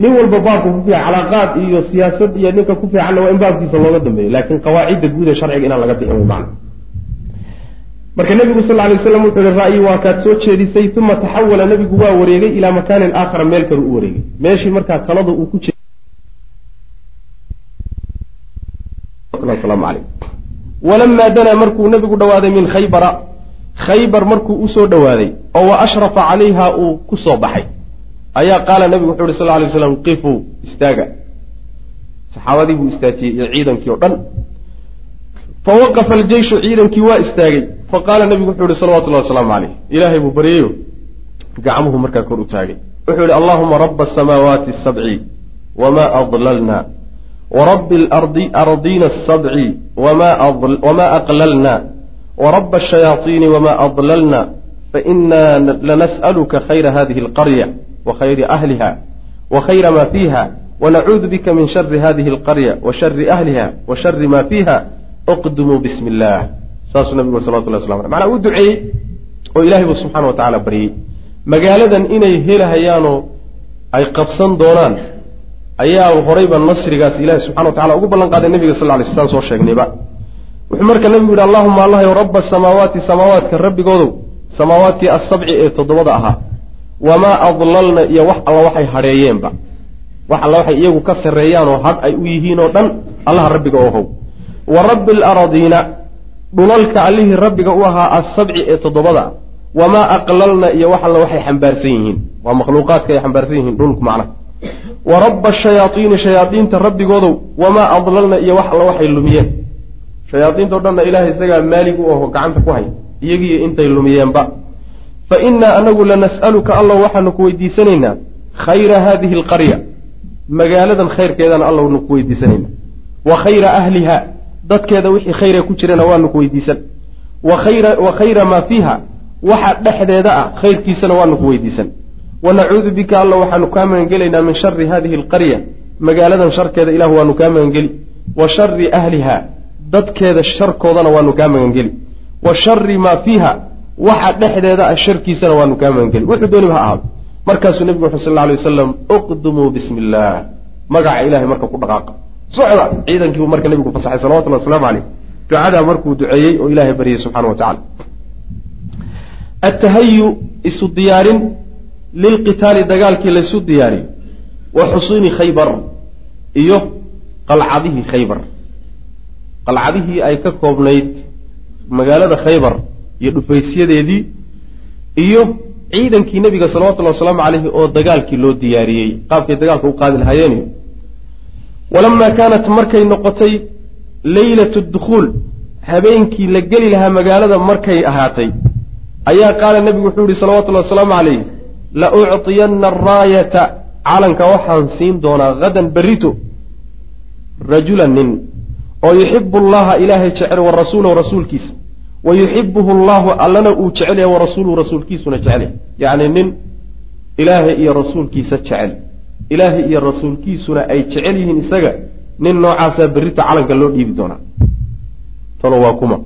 Nin walba baabka ku fiican calaaqaad iyo siyaasad iyo ninka ku fiicanna waa in baabkiisa looga dambeeyo. Laakiin qawaacidda guud ee sharciga inaan laga bixin wey macna marka nebigu sal lay waslam wuxuu yihi ra'yi waa kaad soo jeedisay uma taxawala nebigu waa wareegay ilaa makaanin aakhara meel kalu u wareegay. Meeshii markaa talada uu ku walamaa danaa markuu nebigu dhowaaday min khaybara khaybar markuu u soo dhowaaday oo wa ashrafa calayha uu ku soo baxay. Ayaa qaala nebigu wuxuu yhi sal lay waslam qifuu istaaga. Saxaabadii buu istaajiyey iyo ciidankii o dhan fawaqafa aljeyshu ciidankii waa istaagay faqaala nebigu wuxuu yihi salawatullahi wasalaamu caleyh ilaahay buu baryayo gacmuhu markaa kor u taagay wuxuu yihi allahuma raba asamaawaati asabci wama adlalna warabi alardiina asabci wama aqlalna waraba ashayaaiini wama adlalna faina lanas'aluka khayra hadihi alqarya wa khayri ahliha wa khayra ma fiiha wanacuudu bika min shari hadihi alqarya wa shari ahliha wa shari ma fiiha uqdumuu bismi illaah saasuu nabigu salawatullah waslam aleh macnaa uu duceeyey oo ilahay buu subxana wa tacaala baryey magaaladan inay helahayaanoo ay qabsan doonaan ayaa horayba nasrigaas ilahi subxana wa tacala ugu ballan qaaday nabiga sal lay slam soo sheegnayba. Wuxuu marka nabigu yihi allahuma allahy raba asamaawaati samaawaadka rabbigoodow samaawaadkii assabci ee toddobada ahaa wamaa adlalna iyo wax alla waxay hadheeyeenba wax alla waxay iyagu ka sarreeyaan oo hadh ay u yihiin oo dhan allaha rabbiga oo how wa rabbi alaradiina dhulalka allihii rabbiga u ahaa assabci ee toddobada wamaa aqlalna iyo wax alla waxay xambaarsan yihiin. Waa makhluuqaadka ay xambaarsan yihiin dhulku macnaha. Wa rabba ashayaaiini shayaadiinta rabbigoodow wamaa adlalna iyo wax alla waxay lumiyeen. Shayaadiintao dhanna ilahay isagaa maalig u aho gacanta ku hay iyagiiyo intay lumiyeenba. Fa innaa anagu lanas'aluka allow waxaanu ku weydiisanaynaa khayra haadihi alqarya magaaladan khayrkeedana allownu ku weydiisanaynaa. Wa khayra ahliha dadkeeda wixii khayre ku jirana waanu ku weydiisan. Wa khayra maa fiiha waxa dhexdeeda ah khayrkiisana waanu ku weydiisan. Wa nacuudu bika alla waxaanu kaa magangelaynaa min shari hadihi alqarya magaaladan sharkeeda ilah waanu kaa magangeli. Wa shari ahliha dadkeeda sharkoodana waanu kaa magangeli. Wa shari maa fiiha waxa dhexdeeda ah sharkiisana waanu kaa magangeli. Wuxuu dooniba ha ahaado. Markaasuu nebigu wuxu sal lla alay wasalam uqdumuu bismi illaah magaca ilahay marka ku dhaqaaqa socda ciidankiibuu marka nebigu fasaxay salawatullahi waslamu caleyh ducadaa markuu duceeyey oo ilaahay baryay subxana wa tacala attahayu isu diyaarin lilqitaali dagaalkii laysu diyaariyo wa xusuuni khaybar iyo qalcadihii khaybar. Qalcadihii ay ka koobnayd magaalada khaybar iyo dhufaysyadeedii iyo ciidankii nebiga salawatullahi wasalaamu caleyhi oo dagaalkii loo diyaariyey. Qaabkay dagaalka u qaadi lahaayeeniyo walamaa kaanat markay noqotay leylatu dukhuul habeenkii la geli lahaa magaalada markay ahaatay. ayaa qaala nebigu wuxuu yihi salawatullahi wasalaamu calayh la ucطiyanna araayata calanka waxaan siin doonaa hadan berrito rajulan nin oo yuxibu allaha ilaahay jecel wa rasuulahu rasuulkiisa wa yuxibuhu allahu allana uu jecel yahay wa rasuuluhu rasuulkiisuna jecel yahay yacni nin ilaahay iyo rasuulkiisa jecel ilaahay iyo rasuulkiisuna ay jecel yihiin isaga nin noocaasaa berrito calanka loo dhiibi doonaa. Talo waa kuma.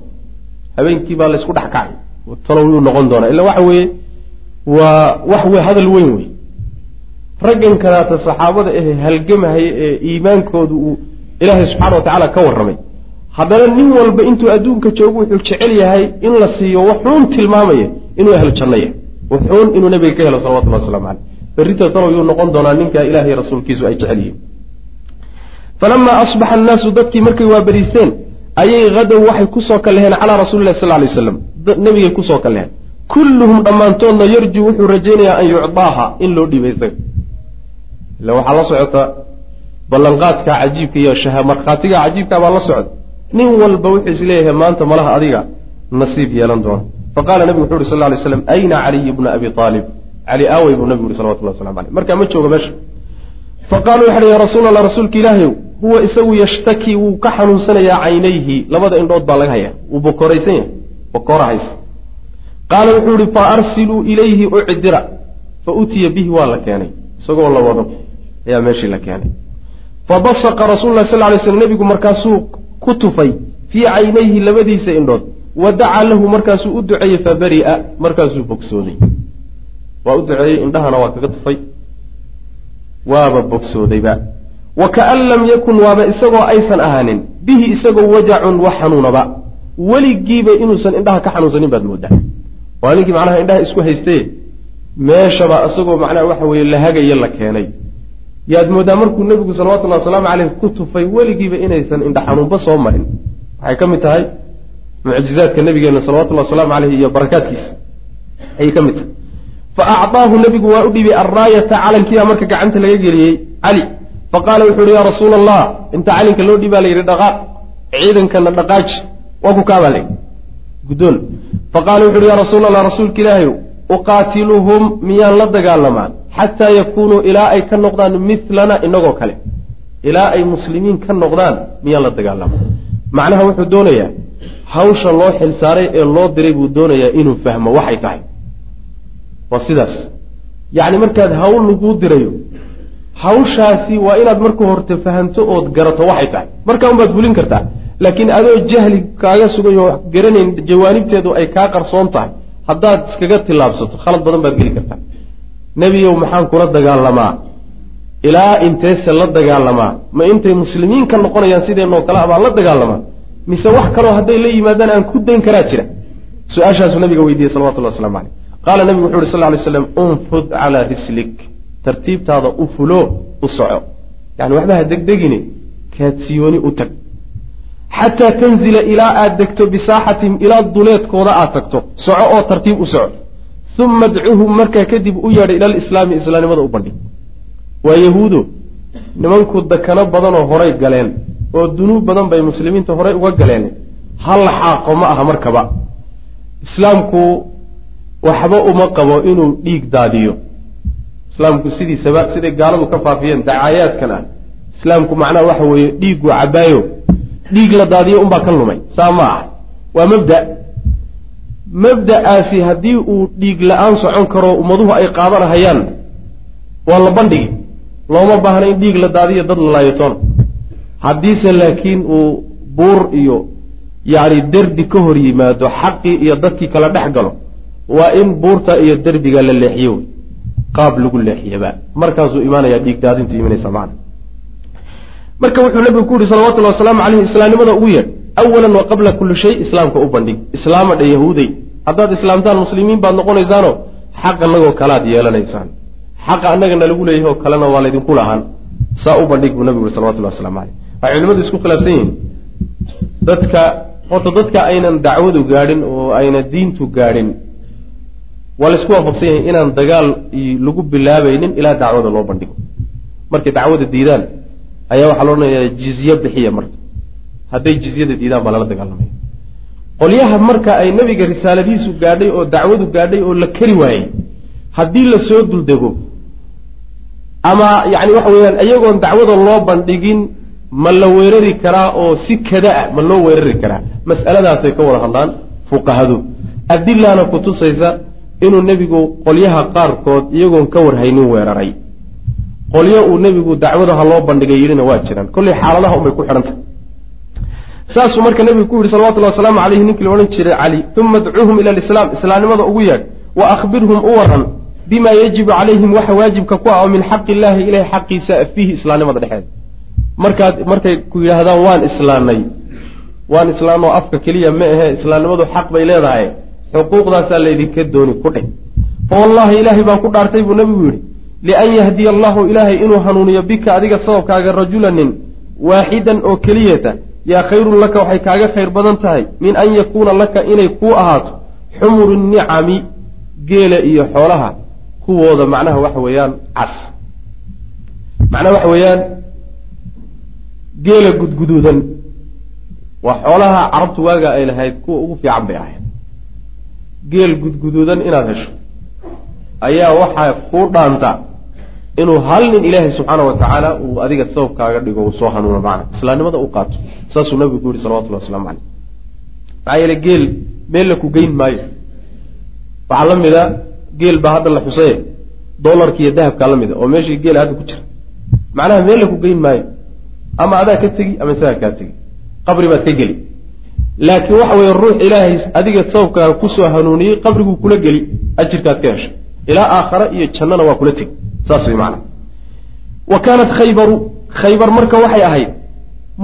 Habeenkii baa laysku dhex kacay. Talo yuu noqon doonaa. Illa waxa weeye waa wax hadal weyn wey raggan kalaata saxaabada ahe halgamahaya ee iimaankoodu uu ilaahay subxaana wa tacaala ka warramay. Haddana nin walba intuu adduunka joogo wuxuu jecel yahay in la siiyo waxuun tilmaamaya inuu ahlu janno yahay waxuun inuu nabiga ka helo salawatullahi waslamu caleyh berrita talow yuu noqon doonaa ninkaa ilaahay rasuulkiisu ay jecel yihiin. Falamaa asbaxa annaasu dadkii markay waaberiisteen ayay hadow waxay ku soo kaleheen calaa rasuuli lahi sal lay waslam nebigay ku soo kaleheen kulluhum dhammaantoodna yarjuu wuxuu rajaynayaa an yucdaaha in loo dhiibay isaga. Ila waxaa la socota ballanqaadka cajiibka iyo markhaatiga cajiibka baa la socda nin walba wuxuu is leeyahay maanta malaha adiga nasiib yeelan doona. Faqala nebigu wuxu uhi sal lay slam ayna caliy bna abi aalib cali aawey buu nabigu yuri salawatullah waslamu aleyh markaa ma jooga meesha. Faqaaluu waxay ya rasuul allah rasuulka ilaahayow huwa isagu yashtaki wuu ka xanuunsanayaa caynayhi. Labada indhood baa laga hayaa. Wuu bokoraysan yahay. Bokora haysa qaala wuxuu ihi fa arsiluu ilayhi ucdira fa utiya bihi waa la keenay. Isagoo la wado ayaa meeshii la keenay. Fabasaqa rasul lah sal lay slm nebigu markaasuu ku tufay fii caynayhi labadiisa indhood. Wa dacaa lahu markaasuu u duceeyey fabari'a markaasuu bogsooday waa u duceeyey indhahana waa kaga tufay. Waaba bogsoodayba wa kaan lam yakun waaba isagoo aysan ahaanin. Bihi isagoo wajacun wax xanuunaba. Weligiiba inuusan indhaha ka xanuunsanin baad moodaa. Waa ninkii macnaha indhaha isku haystaye meeshaba isagoo macnaha waxa weeye la hagayo la keenay. Yaad moodaa markuu nebigu salawatullahi wasalaamu caleyh ku tufay weligiiba inaysan indha xanuunba soo marin. Waxay ka mid tahay mucjizaadka nabigeena salawatullahi wasalaamu caleyh iyo barakaadkiisa. Ayay ka mid tahay fa acdaahu nebigu waa u dhibay alraayata calankiiba marka gacanta laga geliyey cali faqaala wuxu uhi yaa rasuula allah inta calinka loo dhibaa la yidhi dhaqaaq ciidankana dhaqaaji waa ku kaabaa layidhi guddoon faqaala wuxu uhi yaa rasuula allah rasuulka ilaahayow uqaatiluhum miyaan la dagaalamaa xataa yakuunuu ilaa ay ka noqdaan milana inagoo kale ilaa ay muslimiin ka noqdaan miyaan la dagaalamaa macnaha wuxuu doonayaa hawsha loo xilsaaray ee loo diray buu doonayaa inuu fahmo waxay tahay waa sidaas. Yacni markaad hawl laguu dirayo hawshaasi waa inaad marka horte fahamto ood garato waxay tahay. Markaa unbaad fulin kartaa. Laakiin adoo jahli kaaga sugayo wax garanayn jawaanibteedu ay kaa qarsoon tahay haddaad iskaga tillaabsato khalad badan baad geli kartaa. Nebiyow maxaan kula dagaalamaa? Ilaa inteese la dagaalamaa? Ma intay muslimiin ka noqonayaan sideenoo kale abaan la dagaalamaa? Mise wax kaloo hadday la yimaadaan aan ku dayn karaa jira? Su'aashaasuu nabiga weydiiyey salawatullah waslamu caleyh qaala nabigu wuxu uhi sal ly slam unfud calaa rislik. Tartiibtaada u fulo u soco. Yani waxba ha degdegine kaadsiyooni u tag. Xataa tanzila ilaa aad degto bisaaxatihim ilaa duleedkooda aad tagto soco oo tartiib u soco. Uma adcuhum markaa kadib u yeedha ila alislaami islaamnimada u bandhig. Waa yahuudo nimanku dakano badanoo horay galeen oo dunuub badan bay muslimiinta horay uga galeen. Hal xaaqo ma aha markaba. Islaamku waxba uma qabo inuu dhiig daadiyo. Islaamku sidiisaba siday gaaladu ka faafiyeen dacaayaadkan ah islaamku macnaha waxa weeye dhiigu cabaayo dhiig la daadiyo unbaa ka lumay saa ma ah waa mabda. Mabda'aasi haddii uu dhiig la'aan socon karo ummaduhu ay qaadanahayaan waa la bandhigi. Looma baahna in dhiig la daadiyo dad la laayatoona haddiise laakiin uu buur iyo yacni derbi ka hor yimaado xaqii iyo dadkii kala dhex galo waa in buurta iyo derbiga la leexiyo wey qaab lagu leexiyaba. Markaasuu imaanayaa dhiig daadintu imanaysa macna. Marka wuxuu nabigu ku yihi salawatullahi wasalaamu caleyhi islaamnimada ugu yeedh awalan wa qabla kulli shay islaamka u bandhig. Islaama dha yahuudey haddaad islaamtaan muslimiin baad noqonaysaano xaq annagoo kalaad yeelanaysaan. Xaqa annagana lagu leeyahay oo kalena waa laydinku lahaan. Saa u bandhig buu nabigu yuri salawatullahi waslamu caleyh waxay culimadu isku khilaafsan yihiin. Dadka horta dadka aynan dacwadu gaadhin oo ayna diintu gaadhin waa laysku waafaqsan yahay inaan dagaal lagu bilaabaynin ilaa dacwada loo bandhigo. Markay dacwada diidaan ayaa waxaa la odhanayaa jizye bixiya marka. Hadday jizyada diidaan baa lala dagaalamaya. Qolyaha marka ay nebiga risaaladiisu gaadhay oo dacwadu gaadhay oo la keri waayey haddii la soo duldego ama yacni waxa weeyaan iyagoon dacwada loo bandhigin ma la weerari karaa oo si kada ah ma loo weerari karaa. Mas'aladaasay ka wada hadlaan fuqahadu. Adilaana kutusaysa inuu nebigu qolyaha qaarkood iyagoon ka warhaynin weeraray. Qolyo uu nebigu dacwadaha loo bandhigay yidhina waa jiraan. Kollay xaaladaha unbay ku xidhantah saasuu marka nebigu ku yihi salawatullahi wasalaamu caleyhi ninkii la odhan jiray cali uma adcuuhum ila alislaam. Islaamnimada ugu yeedh wa akhbirhum u waran bima yajibu calayhim waxa waajibka ku ah oo min xaqi illaahi ilahi xaqiisa fiihi islaamnimada dhexeeda. Markaad markay ku yidhaahdaan waan islaamnay waan islaamnoo afka keliya ma ahe islaamnimadu xaq bay leedahay xuquuqdaasaa laydinka dooni ku dheh fa wallahi ilaahay baan ku dhaartay buu nebigu yidhi lian yahdiya allahu ilaahay inuu hanuuniyo bika adiga sababkaaga rajulanin waaxidan oo keliyata yaa khayrun laka waxay kaaga khayr badan tahay min an yakuuna laka inay kuu ahaato xumuru nicami geela iyo xoolaha kuwooda macnaha waxa weeyaan cas. Macnaha waxa weeyaan geela gudguduudan. Waa xoolaha carabtu waaga ay lahayd kuwa ugu fiican bay ahayd geel gudguduudan inaad hesho. Ayaa waxaa kuu dhaanta inuu hal nin ilaahay subxaana wa tacaala uu adiga sababkaaga dhigo uu soo hanuuno macna. Islaamnimada u qaato. Saasuu nabigu ku yihi salawatullahi waslamu caleyh maxaa yeele geel meel la ku geyn maayo. Waxaa la mida geel baa hadda la xusaye dolarka iyo dahabkaa la mida oo meeshii geela hadda ku jira. Macnaha meel la ku geyn maayo. Ama adaa ka tegi ama isagaa kaa tegi. Qabri baad ka geli laakiin waxa weeye ruux ilaahay adiga sababkaaga ku soo hanuuniyey qabriguu kula geli ajirkaad ka hesho ilaa aakhara iyo jannana waa kula tegi saas way macana wa kaanat khaybaru khaybar marka waxay ahayd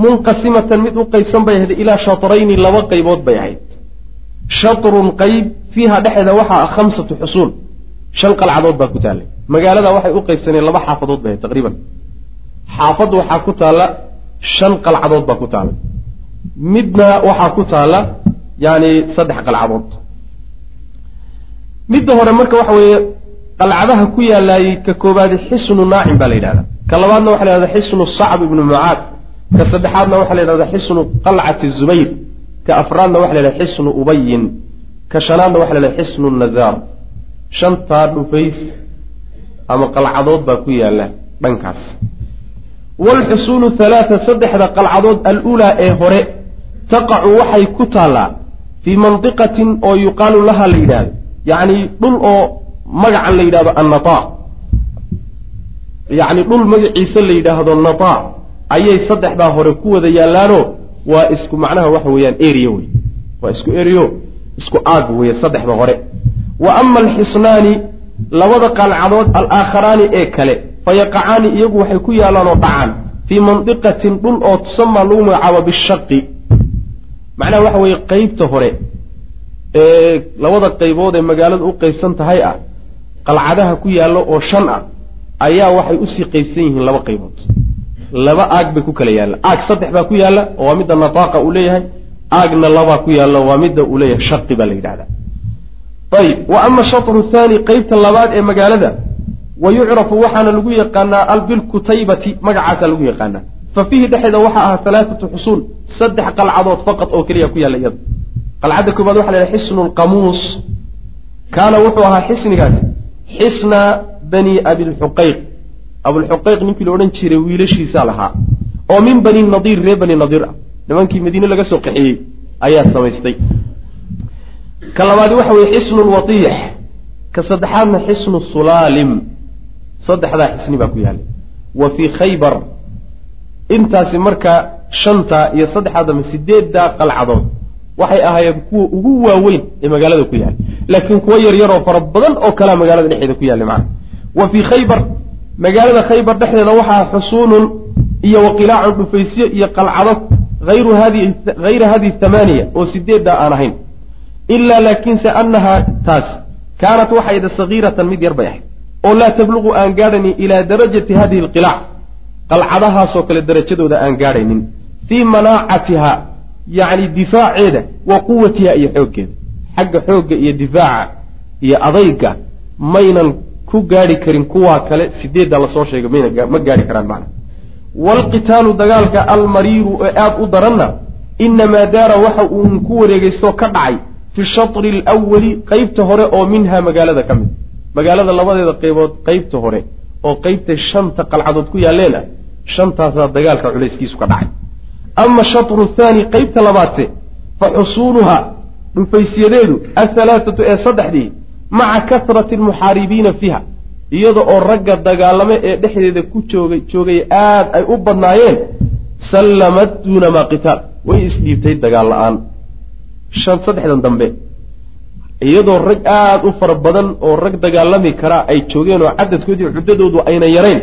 munqasimatan mid u qaybsan bay ahayd ilaa shatrayni laba qaybood bay ahayd. Shatrun qayb fiiha dhexeeda waxaa ah khamsatu xusuun shan qalcadood baa ku taallay. Magaalada waxay u qaybsaneen laba xaafadood bay ahayd taqriiban. Xaafad waxaa ku taalla shan qalcadood baa ku taalla midna waxaa ku taalla yani saddex qalcadood. Midda hore marka waxa weeye qalcadaha ku yaalaayey ka koobaadi xisnu naacim baa la yidhahda ka labaadna waxa la yhahda xisnu sacb ibnu mucaad. Ka saddexaadna waxaa la yidhahda xisnu qalcati zubayr. Ka afraadna waxa la yhahda xisnu ubayin ka shanaadna waxa la yhahda xisnu nazaar. Shantaa dhufays ama qalcadood baa ku yaalla dhankaas. Waalxusuunu halaata saddexda qalcadood aluulaa ee hore taqacu waxay ku taallaa fii mandiqatin oo yuqaalu laha la yidhaahdo. Yacni dhul oo magacan la yidhahdo annata. Yacni dhul magaciisa la yidhaahdo nata. Ayay saddexdaa hore ku wada yaallaano waa isku macnaha waxa weeyaan area wey waa isku erio isku aag weeye saddexda hore. Wa ama alxisnaani labada qalcadood alaakharaani ee kale fa yaqacaani iyagu waxay ku yaalaan oo dhacaan fii mandiqatin dhul oo tusamaa lagu magacaabo bishaqi macnaha waxa weeye qeybta hore ee labada qaybood ee magaalada u qeybsan tahay ah qalcadaha ku yaallo oo shan ah ayaa waxay u sii qeybsan yihiin laba qaybood. Laba aag bay ku kala yaalla aag saddex baa ku yaalla oo waa midda nataaqa uu leeyahay. Aagna labaa ku yaalla waa midda uu leeyahay shaqi baa la yidhahdaa ayib wa ama shatru thaani qeybta labaad ee magaalada wa yucrafu waxaana lagu yaqaanaa albilkutaybati magacaasaa lagu yaqaanaa. Fa fiihi dhexeeda waxaa ahaa halaathatu xusuun saddex qalcadood faqad oo keliya ku yaalla iyada qalcadda koobaad waxa la yhaha xisnu lqamuus kaana wuxuu ahaa xisnigaasi xisna bani abilxuqayq abulxuqayq ninkii la odhan jiray wiilashiisaa lahaa oo min bani nadiir reer bani nadiir ah. Nimankii madiine laga soo qaxeeyey ayaa samaystay. Ka labaadi waxa weye xisnu lwatiix ka saddexaadna xisnu sulaalim. Saddexdaa xisni baa ku yaallay wa fii khaybar intaasi marka shanta iyo saddexaadama sideeddaa qalcadood waxay ahaayeen kuwa ugu waaweyn ee magaalada ku yaallay laakiin kuwo yar yaroo fara badan oo kalea magaalada dhexeeda ku yaallay macana wa fii khaybar magaalada khaybar dhexdeeda waxaa xusuunun iyo waqilaacun dhufaysyo iyo qalcado ayru hadi hayra hadihi thamaaniya oo sideeddaa aan ahayn. Ilaa laakiinse annahaa taas kaanat waxay da sagiiratan mid yar bay ahayd. Oo laa tabluqu aan gaadhaynin ilaa darajati hadihi alqilaac qalcadahaasoo kale darajadooda aan gaadhaynin. Fii manaacatiha yacni difaaceeda wa quwatiha iyo xooggeeda. Xagga xoogga iyo difaaca iyo adayga maynan ku gaadhi karin kuwaa kale sideedda la soo sheegay mayna ma gaadhi karaan macna. Waalqitaalu dagaalka almariiru ee aada u daranna inamaa daara waxa uun ku wareegeystoo ka dhacay fi shatri alawali qeybta hore oo minha magaalada ka mid. Magaalada labadeeda qaybood qeybta hore oo qeybtay shanta qalcadood ku yaalleen ah shantaasaa dagaalka culayskiisu ka dhacay. Ama shatru thaani qeybta labaadse fa xusuunuha dhufaysyadeedu athalaatatu ee saddexdii maca kasrati almuxaaribiina fiiha iyada oo ragga dagaalame ee dhexdeeda ku joogay joogay aad ay u badnaayeen sallamad duuna maa qitaal way isdhiibtay dagaal la'aan. Saddexdan dambe iyadoo rag aada u fara badan oo rag dagaalami karaa ay joogeen oo cadadkoodii cuddadoodu ayna yarayn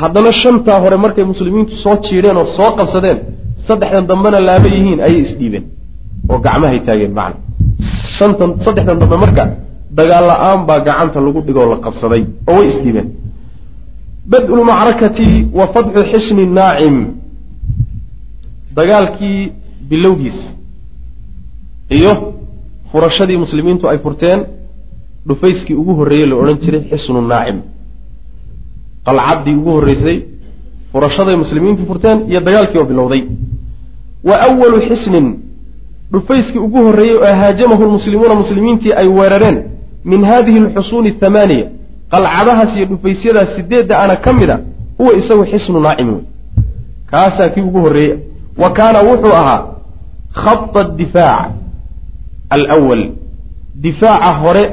haddana shantaa hore markay muslimiintu soo jiidheen oo soo qabsadeen saddexdan dambena laaba yihiin ayay isdhiibeen oo gacmahay taageen macna. Shantan saddexdan dambe marka dagaal la'aan baa gacanta lagu dhigoo la qabsaday oo way isdhiibeen bad-u lmacrakati wa fatxu xisni naacim dagaalkii bilowgiis iyo furashadii muslimiintu ay furteen dhufayskii ugu horreeyey la odhan jiray xisnu naacim qalcaddii ugu horreysay furashaday muslimiintu furteen iyo dagaalkii oo bilowday. Wa awalu xisnin dhufayskii ugu horreeyey oo haajamahu lmuslimuuna muslimiintii ay weerareen min hadihi alxusuuni athamaaniya qalcadahaas iyo dhufaysyadaas sideedda ana ka mid a huwa isagu xisnu naacim wey kaasaa kii ugu horreeyey wa kaana wuxuu ahaa khada difaac alwal difaaca hore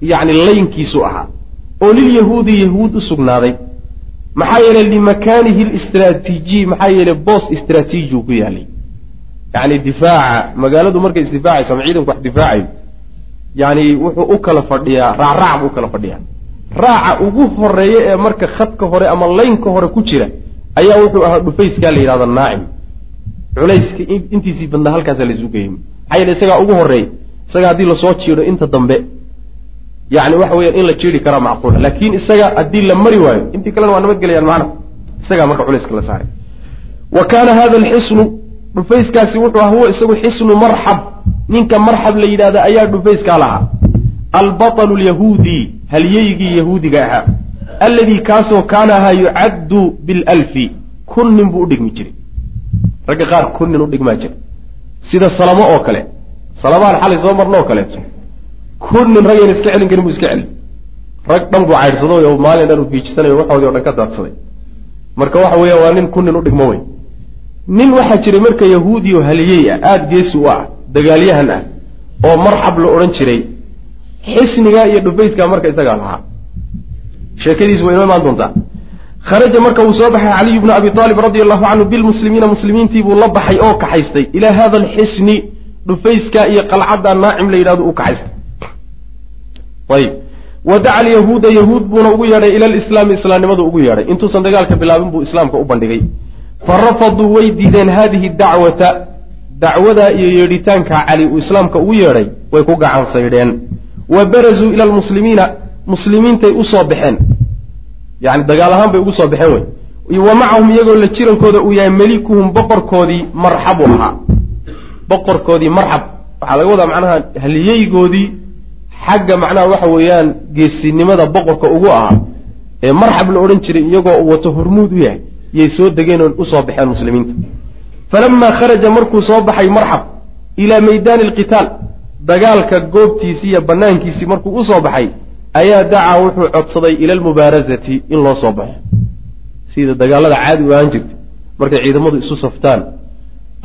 yacni laynkiisuu ahaa oo lilyahuudi yahuud u sugnaaday maxaa yeelay limakaanihi listraatiijiy maxaa yeelay boos istraatiijiu ku yaalay yacni difaaca magaaladu markay isdifaacayso ama ciidanku wax difaacayo yacni wuxuu u kala fadhiyaa raacraac buu u kala fadhiyaa raaca ugu horreeya ee marka khadka hore ama laynka hore ku jira ayaa wuxuu ahaa dhufayskaa la yidhahda naacim culayska intiisii badnaa halkaasa laysu geeyey maxaa isagaa ugu horreey isaga haddii la soo jiido inta dambe yani waxa weeyaan in la jiiri karaa macquula laakiin isaga haddii la mari waayo intii kalena waa nabadgelayaan macna. Isagaa marka culayska la saaray. Wa kaana hada alxisnu dhufayskaasi wuxuu ah huwa isagu xisnu marxab. Ninka marxab la yidhahda ayaa dhufayskaa lahaa albaطlu lyahuudi halyeygii yahuudiga ahaa. Alladii kaasoo kaana ahaa yucaddu bilalfi. Kun nin buu udhigmi jiray. Ragga qaar kun nin udhigmaa jira sida salamo oo kale. Salamaan xalay soo marno oo kaleeto kun nin ragayna iska celin karin buu iska celin. Rag dhan buu caydhsaday oo maalin dhan uu fiijisanayo waxoodii o dhan ka daadsaday. Marka waxa weeya waa nin kun nin udhigmo wey nin waxaa jiray marka yahuudi oo haliyey ah aada geesi u ah dagaalyahan ah oo marxab la odhan jiray xisnigaa iyo dhufayskaa marka isagaa lahaa. Sheekadiis way inoo imaan doontaa kharaja marka uu soo baxay caliyu bnu abi aalib radi allahu canhu bilmuslimiina muslimiintii buu la baxay oo kaxaystay. Ilaa hada alxisni dhufayskaa iyo qalcadda naacim la yidhahdo uu kaxaystay. Ayib wa daca alyahuuda yahuud buuna ugu yeedhay ila lislaami islaamnimadu ugu yeedhay. Intuusan dagaalka bilaabin buu islaamka u bandhigay. Fa rafaduu way diideen hadihi dacwata dacwadaa iyo yeedhitaanka cali uu islaamka ugu yeedhay way ku gacan saydheen wa barazuu ila lmuslimiina muslimiintay u soo baxeen yani dagaal ahaan bay ugu soo baxeen wey wa macahum iyagoo la jirankooda uu yahay melikuhum boqorkoodii marxabu ahaa boqorkoodii marxab. Waxaa laga wadaa macnaha haliyeygoodii xagga macnaha waxa weeyaan geesinimada boqorka ugu ahaa ee marxab la odhan jiray iyagoo wato hormuud u yahay. Yay soo degeen oo u soo baxeen muslimiinta. Falamaa kharaja markuu soo baxay marxab ilaa maydaani alqitaal dagaalka goobtiisii iyo banaankiisii markuu u soo baxay ayaa dacaa wuxuu codsaday ila almubaarazati in loo soo baxo. Sida dagaalada caadi u ahaan jirta markay ciidamadu isu saftaan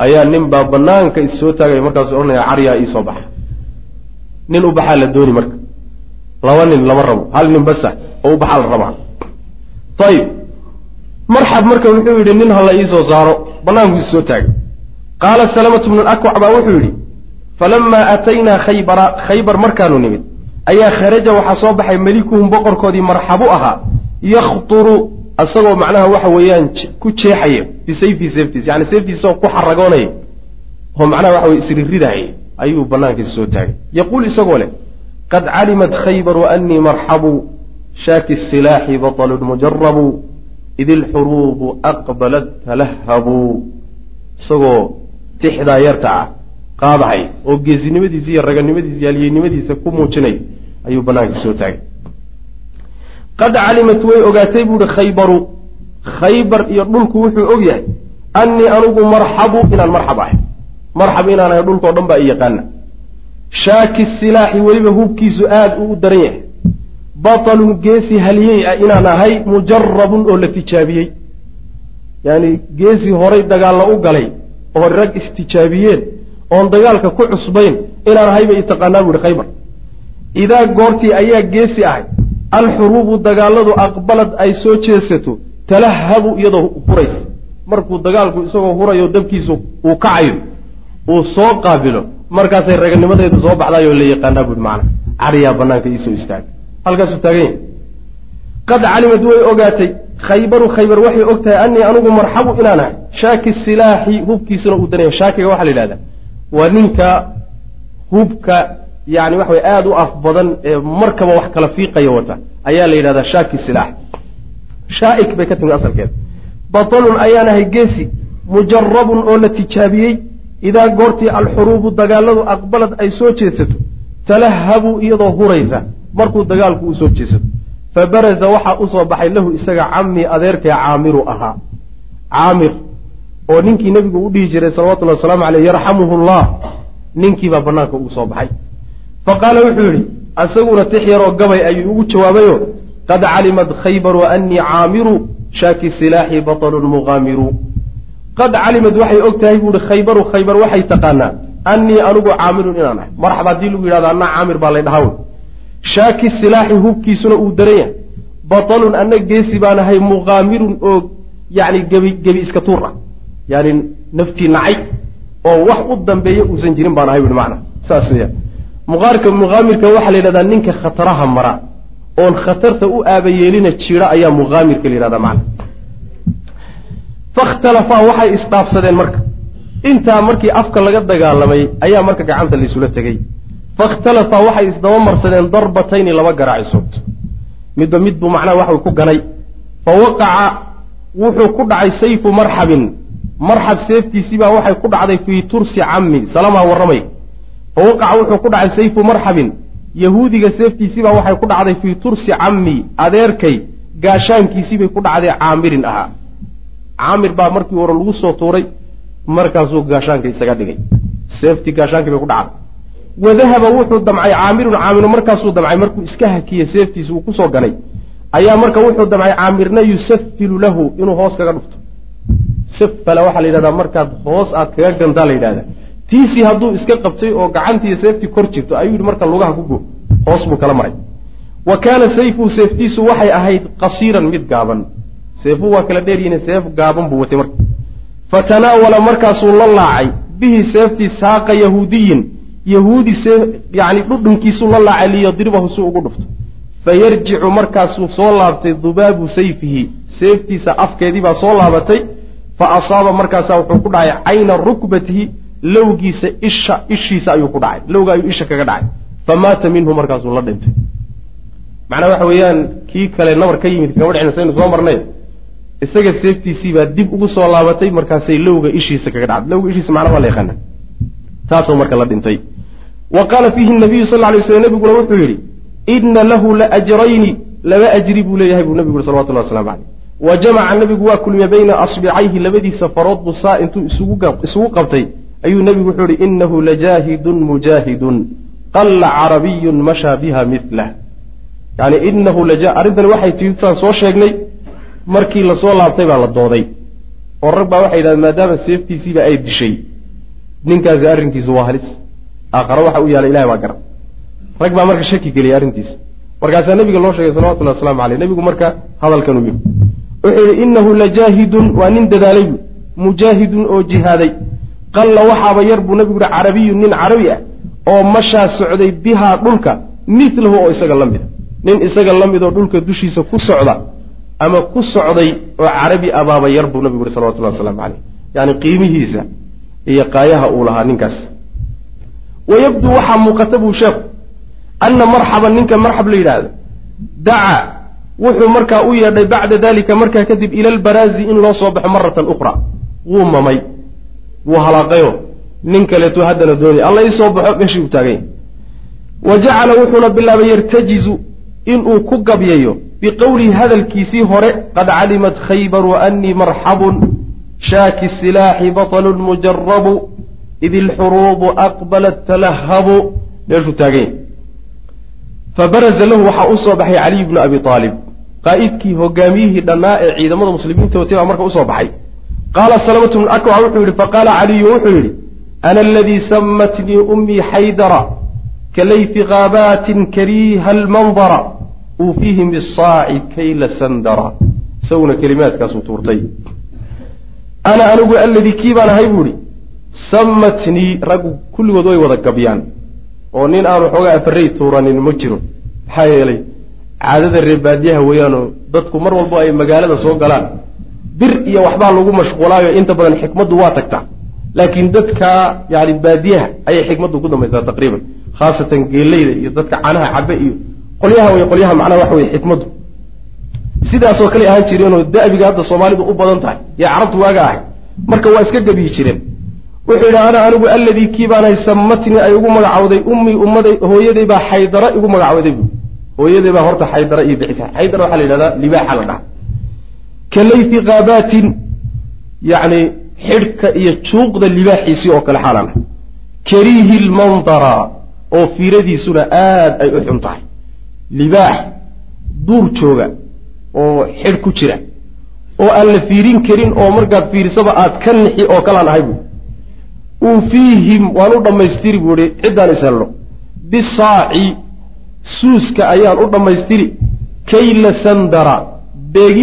ayaa nin baa banaanka issoo taagaya markaasu odhanaya caryaa iisoo baxa. Nin u baxaa la dooni marka. Laba nin lama rabo hal nin basa oo u baxaa la rabaa. Ayib marxab marka wuxuu yidhi nin hala iisoo saaro banaanku issoo taagay. Qaala salamatu bnu lakwac baa wuxuu yidhi falamaa aataynaa khaybara khaybar markaanu nimid ayaa kharaja waxaa soo baxay melikuhum boqorkoodii marxabu ahaa yakhturu isagoo macnaha waxa weeyaan ku jeexaya bisayfi seeftiis yani seeftiisao ku xaragoonaya oo macnaha waxa weye isriridaya ayuu banaankiisa soo taagay. Yaquul isagoo leh qad calimat khaybaru anii marxabu shaaki silaaxi baطlun mujarabu id ilxuruubu aqbalat talahabuu isagoo tixdaa yarta ah qaadahay oo geesinimadiisa iyo raganimadiisa iyo halyeynimadiisa ku muujinay ayuu banaanka soo taagay. Qad calimat way ogaatay buuhi khaybaru. Khaybar iyo dhulku wuxuu og yahay annii anugu marxabu inaan marxab ahay. Marxab inaan ahay dhulkao dhan baa i yaqaana. Shaaki silaaxi weliba hubkiisu aada u daran yahay. Batalun geesi halyey ah inaan ahay mujarabun oo la tijaabiyey. Yaani geesi horay dagaalla u galay oo rag istijaabiyeen oon dagaalka ku cusbayn inaan ahay bay itaqaanaa buuhi khaybar. Idaa goortii ayaa geesi ahay alxuruubu dagaaladu aqbalad ay soo jeesato talahabu iyadoo huraysa markuu dagaalku isagoo hurayo dabkiisu uu kacayo uu soo qaabilo. Markaasay raganimadeedu soo baxdaayoo la yaqaanaa buuhi macana cariyaa banaanka iisoo istaagay. Halkaasuu taagan yahay. Qad calimad way ogaatay khaybaru khaybar waxay og tahay anii anugu marxabu inaan ahay. Shaaki silaaxi hubkiisuna uu daranya shaakiga waxaa la yidhahdaa waa ninka hubka yani waxa way aada u af badan ee markaba wax kala fiiqaya wata. Ayaa la yidhahdaa shaaki silaax shaaik bay ka timid asalkeeda batalun ayaan ahay geesi mujarabun oo la tijaabiyey. Idaa goortii alxuruubu dagaaladu aqbalad ay soo jeesato talahabu iyadoo huraysa markuu dagaalku uu soo jeesato. Fa baraza waxaa u soo baxay lahu isaga camii adeerkee caamiru ahaa. Caamir oo ninkii nebigu u dhihi jiray salawatullahi wasalaamu caleyh yarxamuhu llah ninkiibaa banaanka ugu soo baxay. Fa qaala wuxuu yidhi isaguna tix yaroo gabay ayuu ugu jawaabayo qad calimat khaybaru anii caamiru shaaki silaaxi batalun muqaamiru qad calimad waxay og tahay buuhi khaybaru khaybar waxay taqaanaa anii anigu caamirun inaan ahay. Marxab haddii lagu yidhahdo anaa caamir baa lay dhahaa wey. Shaaki silaaxi hubkiisuna uu daran yahay batalun anna geesi baan ahay muqaamirun oo yani gebi gebi iska tuur ah yani naftii nacay oo wax u dambeeya uusan jirin baan ahay buhi macna. Saas weya muqaarka muqaamirka waxaa la yidhahdaa ninka khataraha mara oon khatarta u aabayeelina jiro ayaa muqaamirka la yidhahdaa macna. Fakhtalafaa waxay isdhaafsadeen marka. Intaa markii afka laga dagaalamay ayaa marka gacanta laysula tegey fakhtalafaa waxay isdaba marsadeen darbatayni laba garaacisood. Midba mid buu macnaha waxuu ku ganay. Fa waqaca wuxuu ku dhacay sayfu marxabin marxab seeftiisiibaa waxay ku dhacday fii tursi cammi salamaa warramay. Fa waqaca wuxuu ku dhacay sayfu marxabin. Yahuudiga seeftiisiibaa waxay ku dhacday fii tursi cammi adeerkay gaashaankiisiibay ku dhacday caamirin ahaa. Caamir baa markii hore lagu soo tuuray markaasuu gaashaanka isaga dhigay. Seeftii gaashaankii bay ku dhacday. Wadahaba wuxuu damcay caamirun caamiru markaasuu damcay markuu iska hakiye seeftiisi uu ku soo ganay ayaa marka wuxuu damcay caamirna yusafilu lahu inuu hoos kaga dhufto safala waxaa la yidhahdaa markaad hoos aad kaga gantaa la yidhahdaa tiisii hadduu iska qabtay oo gacantiiyo seeftii kor jirto ayuu yidhi marka lugaha ku go hoos buu kala maray. Wa kaana sayfuhu seeftiisu waxay ahayd qasiiran mid gaaban. Seefuhu waa kala dheeryihin seef gaaban buu watay marka. Fatanaawala markaasuu la laacay. Bihi seeftii saaqa yahuudiyin. Yahuudi see yani dhudhunkiisuu la laacay liyadribahu si ugu dhufto. Fayarjicu markaasuu soo laabtay dubaabu sayfihi. Seeftiisa afkeedii baa soo laabatay fa asaaba markaasaa wuxuu ku dhacay cayna rukbatihi lowgiisa isha ishiisa ayuu ku dhacay. Lowga ayuu isha kaga dhacay. Famaata minhu markaasuu la dhintay. Macnaa waxa weeyaan kii kale nabar ka yimid gabadhicna saynu soo marnay isaga seeftiisiibaa dib ugu soo laabatay markaasay lowga ishiisa kaga dhacday. Lowga ishiisa macnaa waa la yaqaana. Taasoo marka la dhintay. Wa qaala fiihi nabiyu sal lay slam nabiguna wuxuu yidhi ina lahu la ajrayni laba ajri buu leeyahay buu nabigu uri salawatullah waslamu caleyh wa jamaca nabigu waa kulmiye bayna asbicayhi labadiisa farood buu saa intuu isugu qabtay. Ayuu nebigu wuxuu yihi inahu lajaahidun mujaahidun. Qalla carabiyun mashaa biha milah yani inahu arrintani waxay tii saan soo sheegnay markii la soo laabtay baa la dooday. Oo rag baa waxay yidhahdeen maadaama seeftiisiiba ay dishay ninkaasi arrinkiisu waa halis. Aakhare waxa u yaalla ilahay baa garan rag baa marka shaki geliyay arrintiisa markaasaa nabiga loo sheegay salawatullahi waslamu caleyh nebigu marka hadalkan u yimi wuxuu yidhi inahu lajaahidun waa nin dadaalay bu mujaahidun oo jihaaday. Qalla waxaaba yar buu nabigu yihi carabiyun nin carabi ah oo mashaa socday bihaa dhulka milahu oo isaga la mida nin isaga la mid oo dhulka dushiisa ku socda ama ku socday oo carabi abaaba yar buu nabigu yihi salawatullahi waslamu caleyh yani qiimihiisa iyo qaayaha uu lahaa ninkaas. Wayabduu waxaa muuqata buu sheekhu anna marxaban ninka marxab la yidhaahdo dacaa wuxuu markaa u yeedhay bacda dalika markaa kadib ila albaraazi in loo soo baxo maratan ukhra. Wuu mamay. Wuu halaaqayo nin kaleetu haddana doonaya alla ii soo baxo meeshii uu taaganya wa jacala wuxuuna bilaabay yartajizu inuu ku gabyayo biqowlihi hadalkiisii hore qad calimat khaybaru annii marxabun. Shaaki silaaxi batlun mujarabu id ilxuruubu aqbalat talahabu. Meeshuu taaganya fabaraza lahu waxaa u baxay caliy bnu abi aalib qaa'idkii hogaamiyihii dhannaa ee ciidamada muslimiinta baa marka u soo baxay. Qaala salamatu bnu akwac wuxuu yidhi faqaala caliyu wuxuu yidhi ana aladii sammatnii ummii xaydara kalayfi kaabaatin kariiha almandara uufiihim bisaaci kayla sandara. Isaguna kelimaadkaasuu tuurtay. Ana anigu alladii kii baan ahay buu ihi sammatnii raggu kulligood way wada gabyaan oo nin aanu xoogaa afarey tuuranin ma jiro. Maxaa yeelay caadada reebaadiyaha weeyaanoo dadku mar walbo ay magaalada soo galaan. Bir iyo waxbaa lagu mashquulaayo inta badan xikmaddu waa tagtaa laakiin dadka yani baadiyaha ayay xikmaddu ku dambaysaa taqriiban. Khaasatan geeleyda iyo dadka canaha cabe iyo qolyaha wey qolyaha macnaha waxa weye xikmaddu. Sidaasoo kale ahaan jireenoo da'biga hadda soomaalidu u badan tahay iyo carabtu waaga ahay marka waa iska gebyi jireen. Wuxuu yidhi ana anigu alladii kii baanahay sammatnii ay ugu magacawday ummii ummaday hooyaday baa xaydara igu magacawday bu hooyaday baa horta xaydara iyo bixisa. Xaydara waxaa la yidhahdaa libaaxa la dhaha. Kalayfi kaabaatin yacni xidhka iyo juuqda libaaxiisii oo kale xaalaan ah. Kariihi lmandara oo fiiradiisuna aad ay u xun tahay. Libaax duur jooga oo xidh ku jira. Oo aan la fiirin karin oo markaad fiirisaba aad ka nixi oo kalaan ahay bu uufiihim waan u dhammaystiri buu ihi ciddaan ishelno bisaaci suuska ayaan u dhammaystiri kayla sandara beegid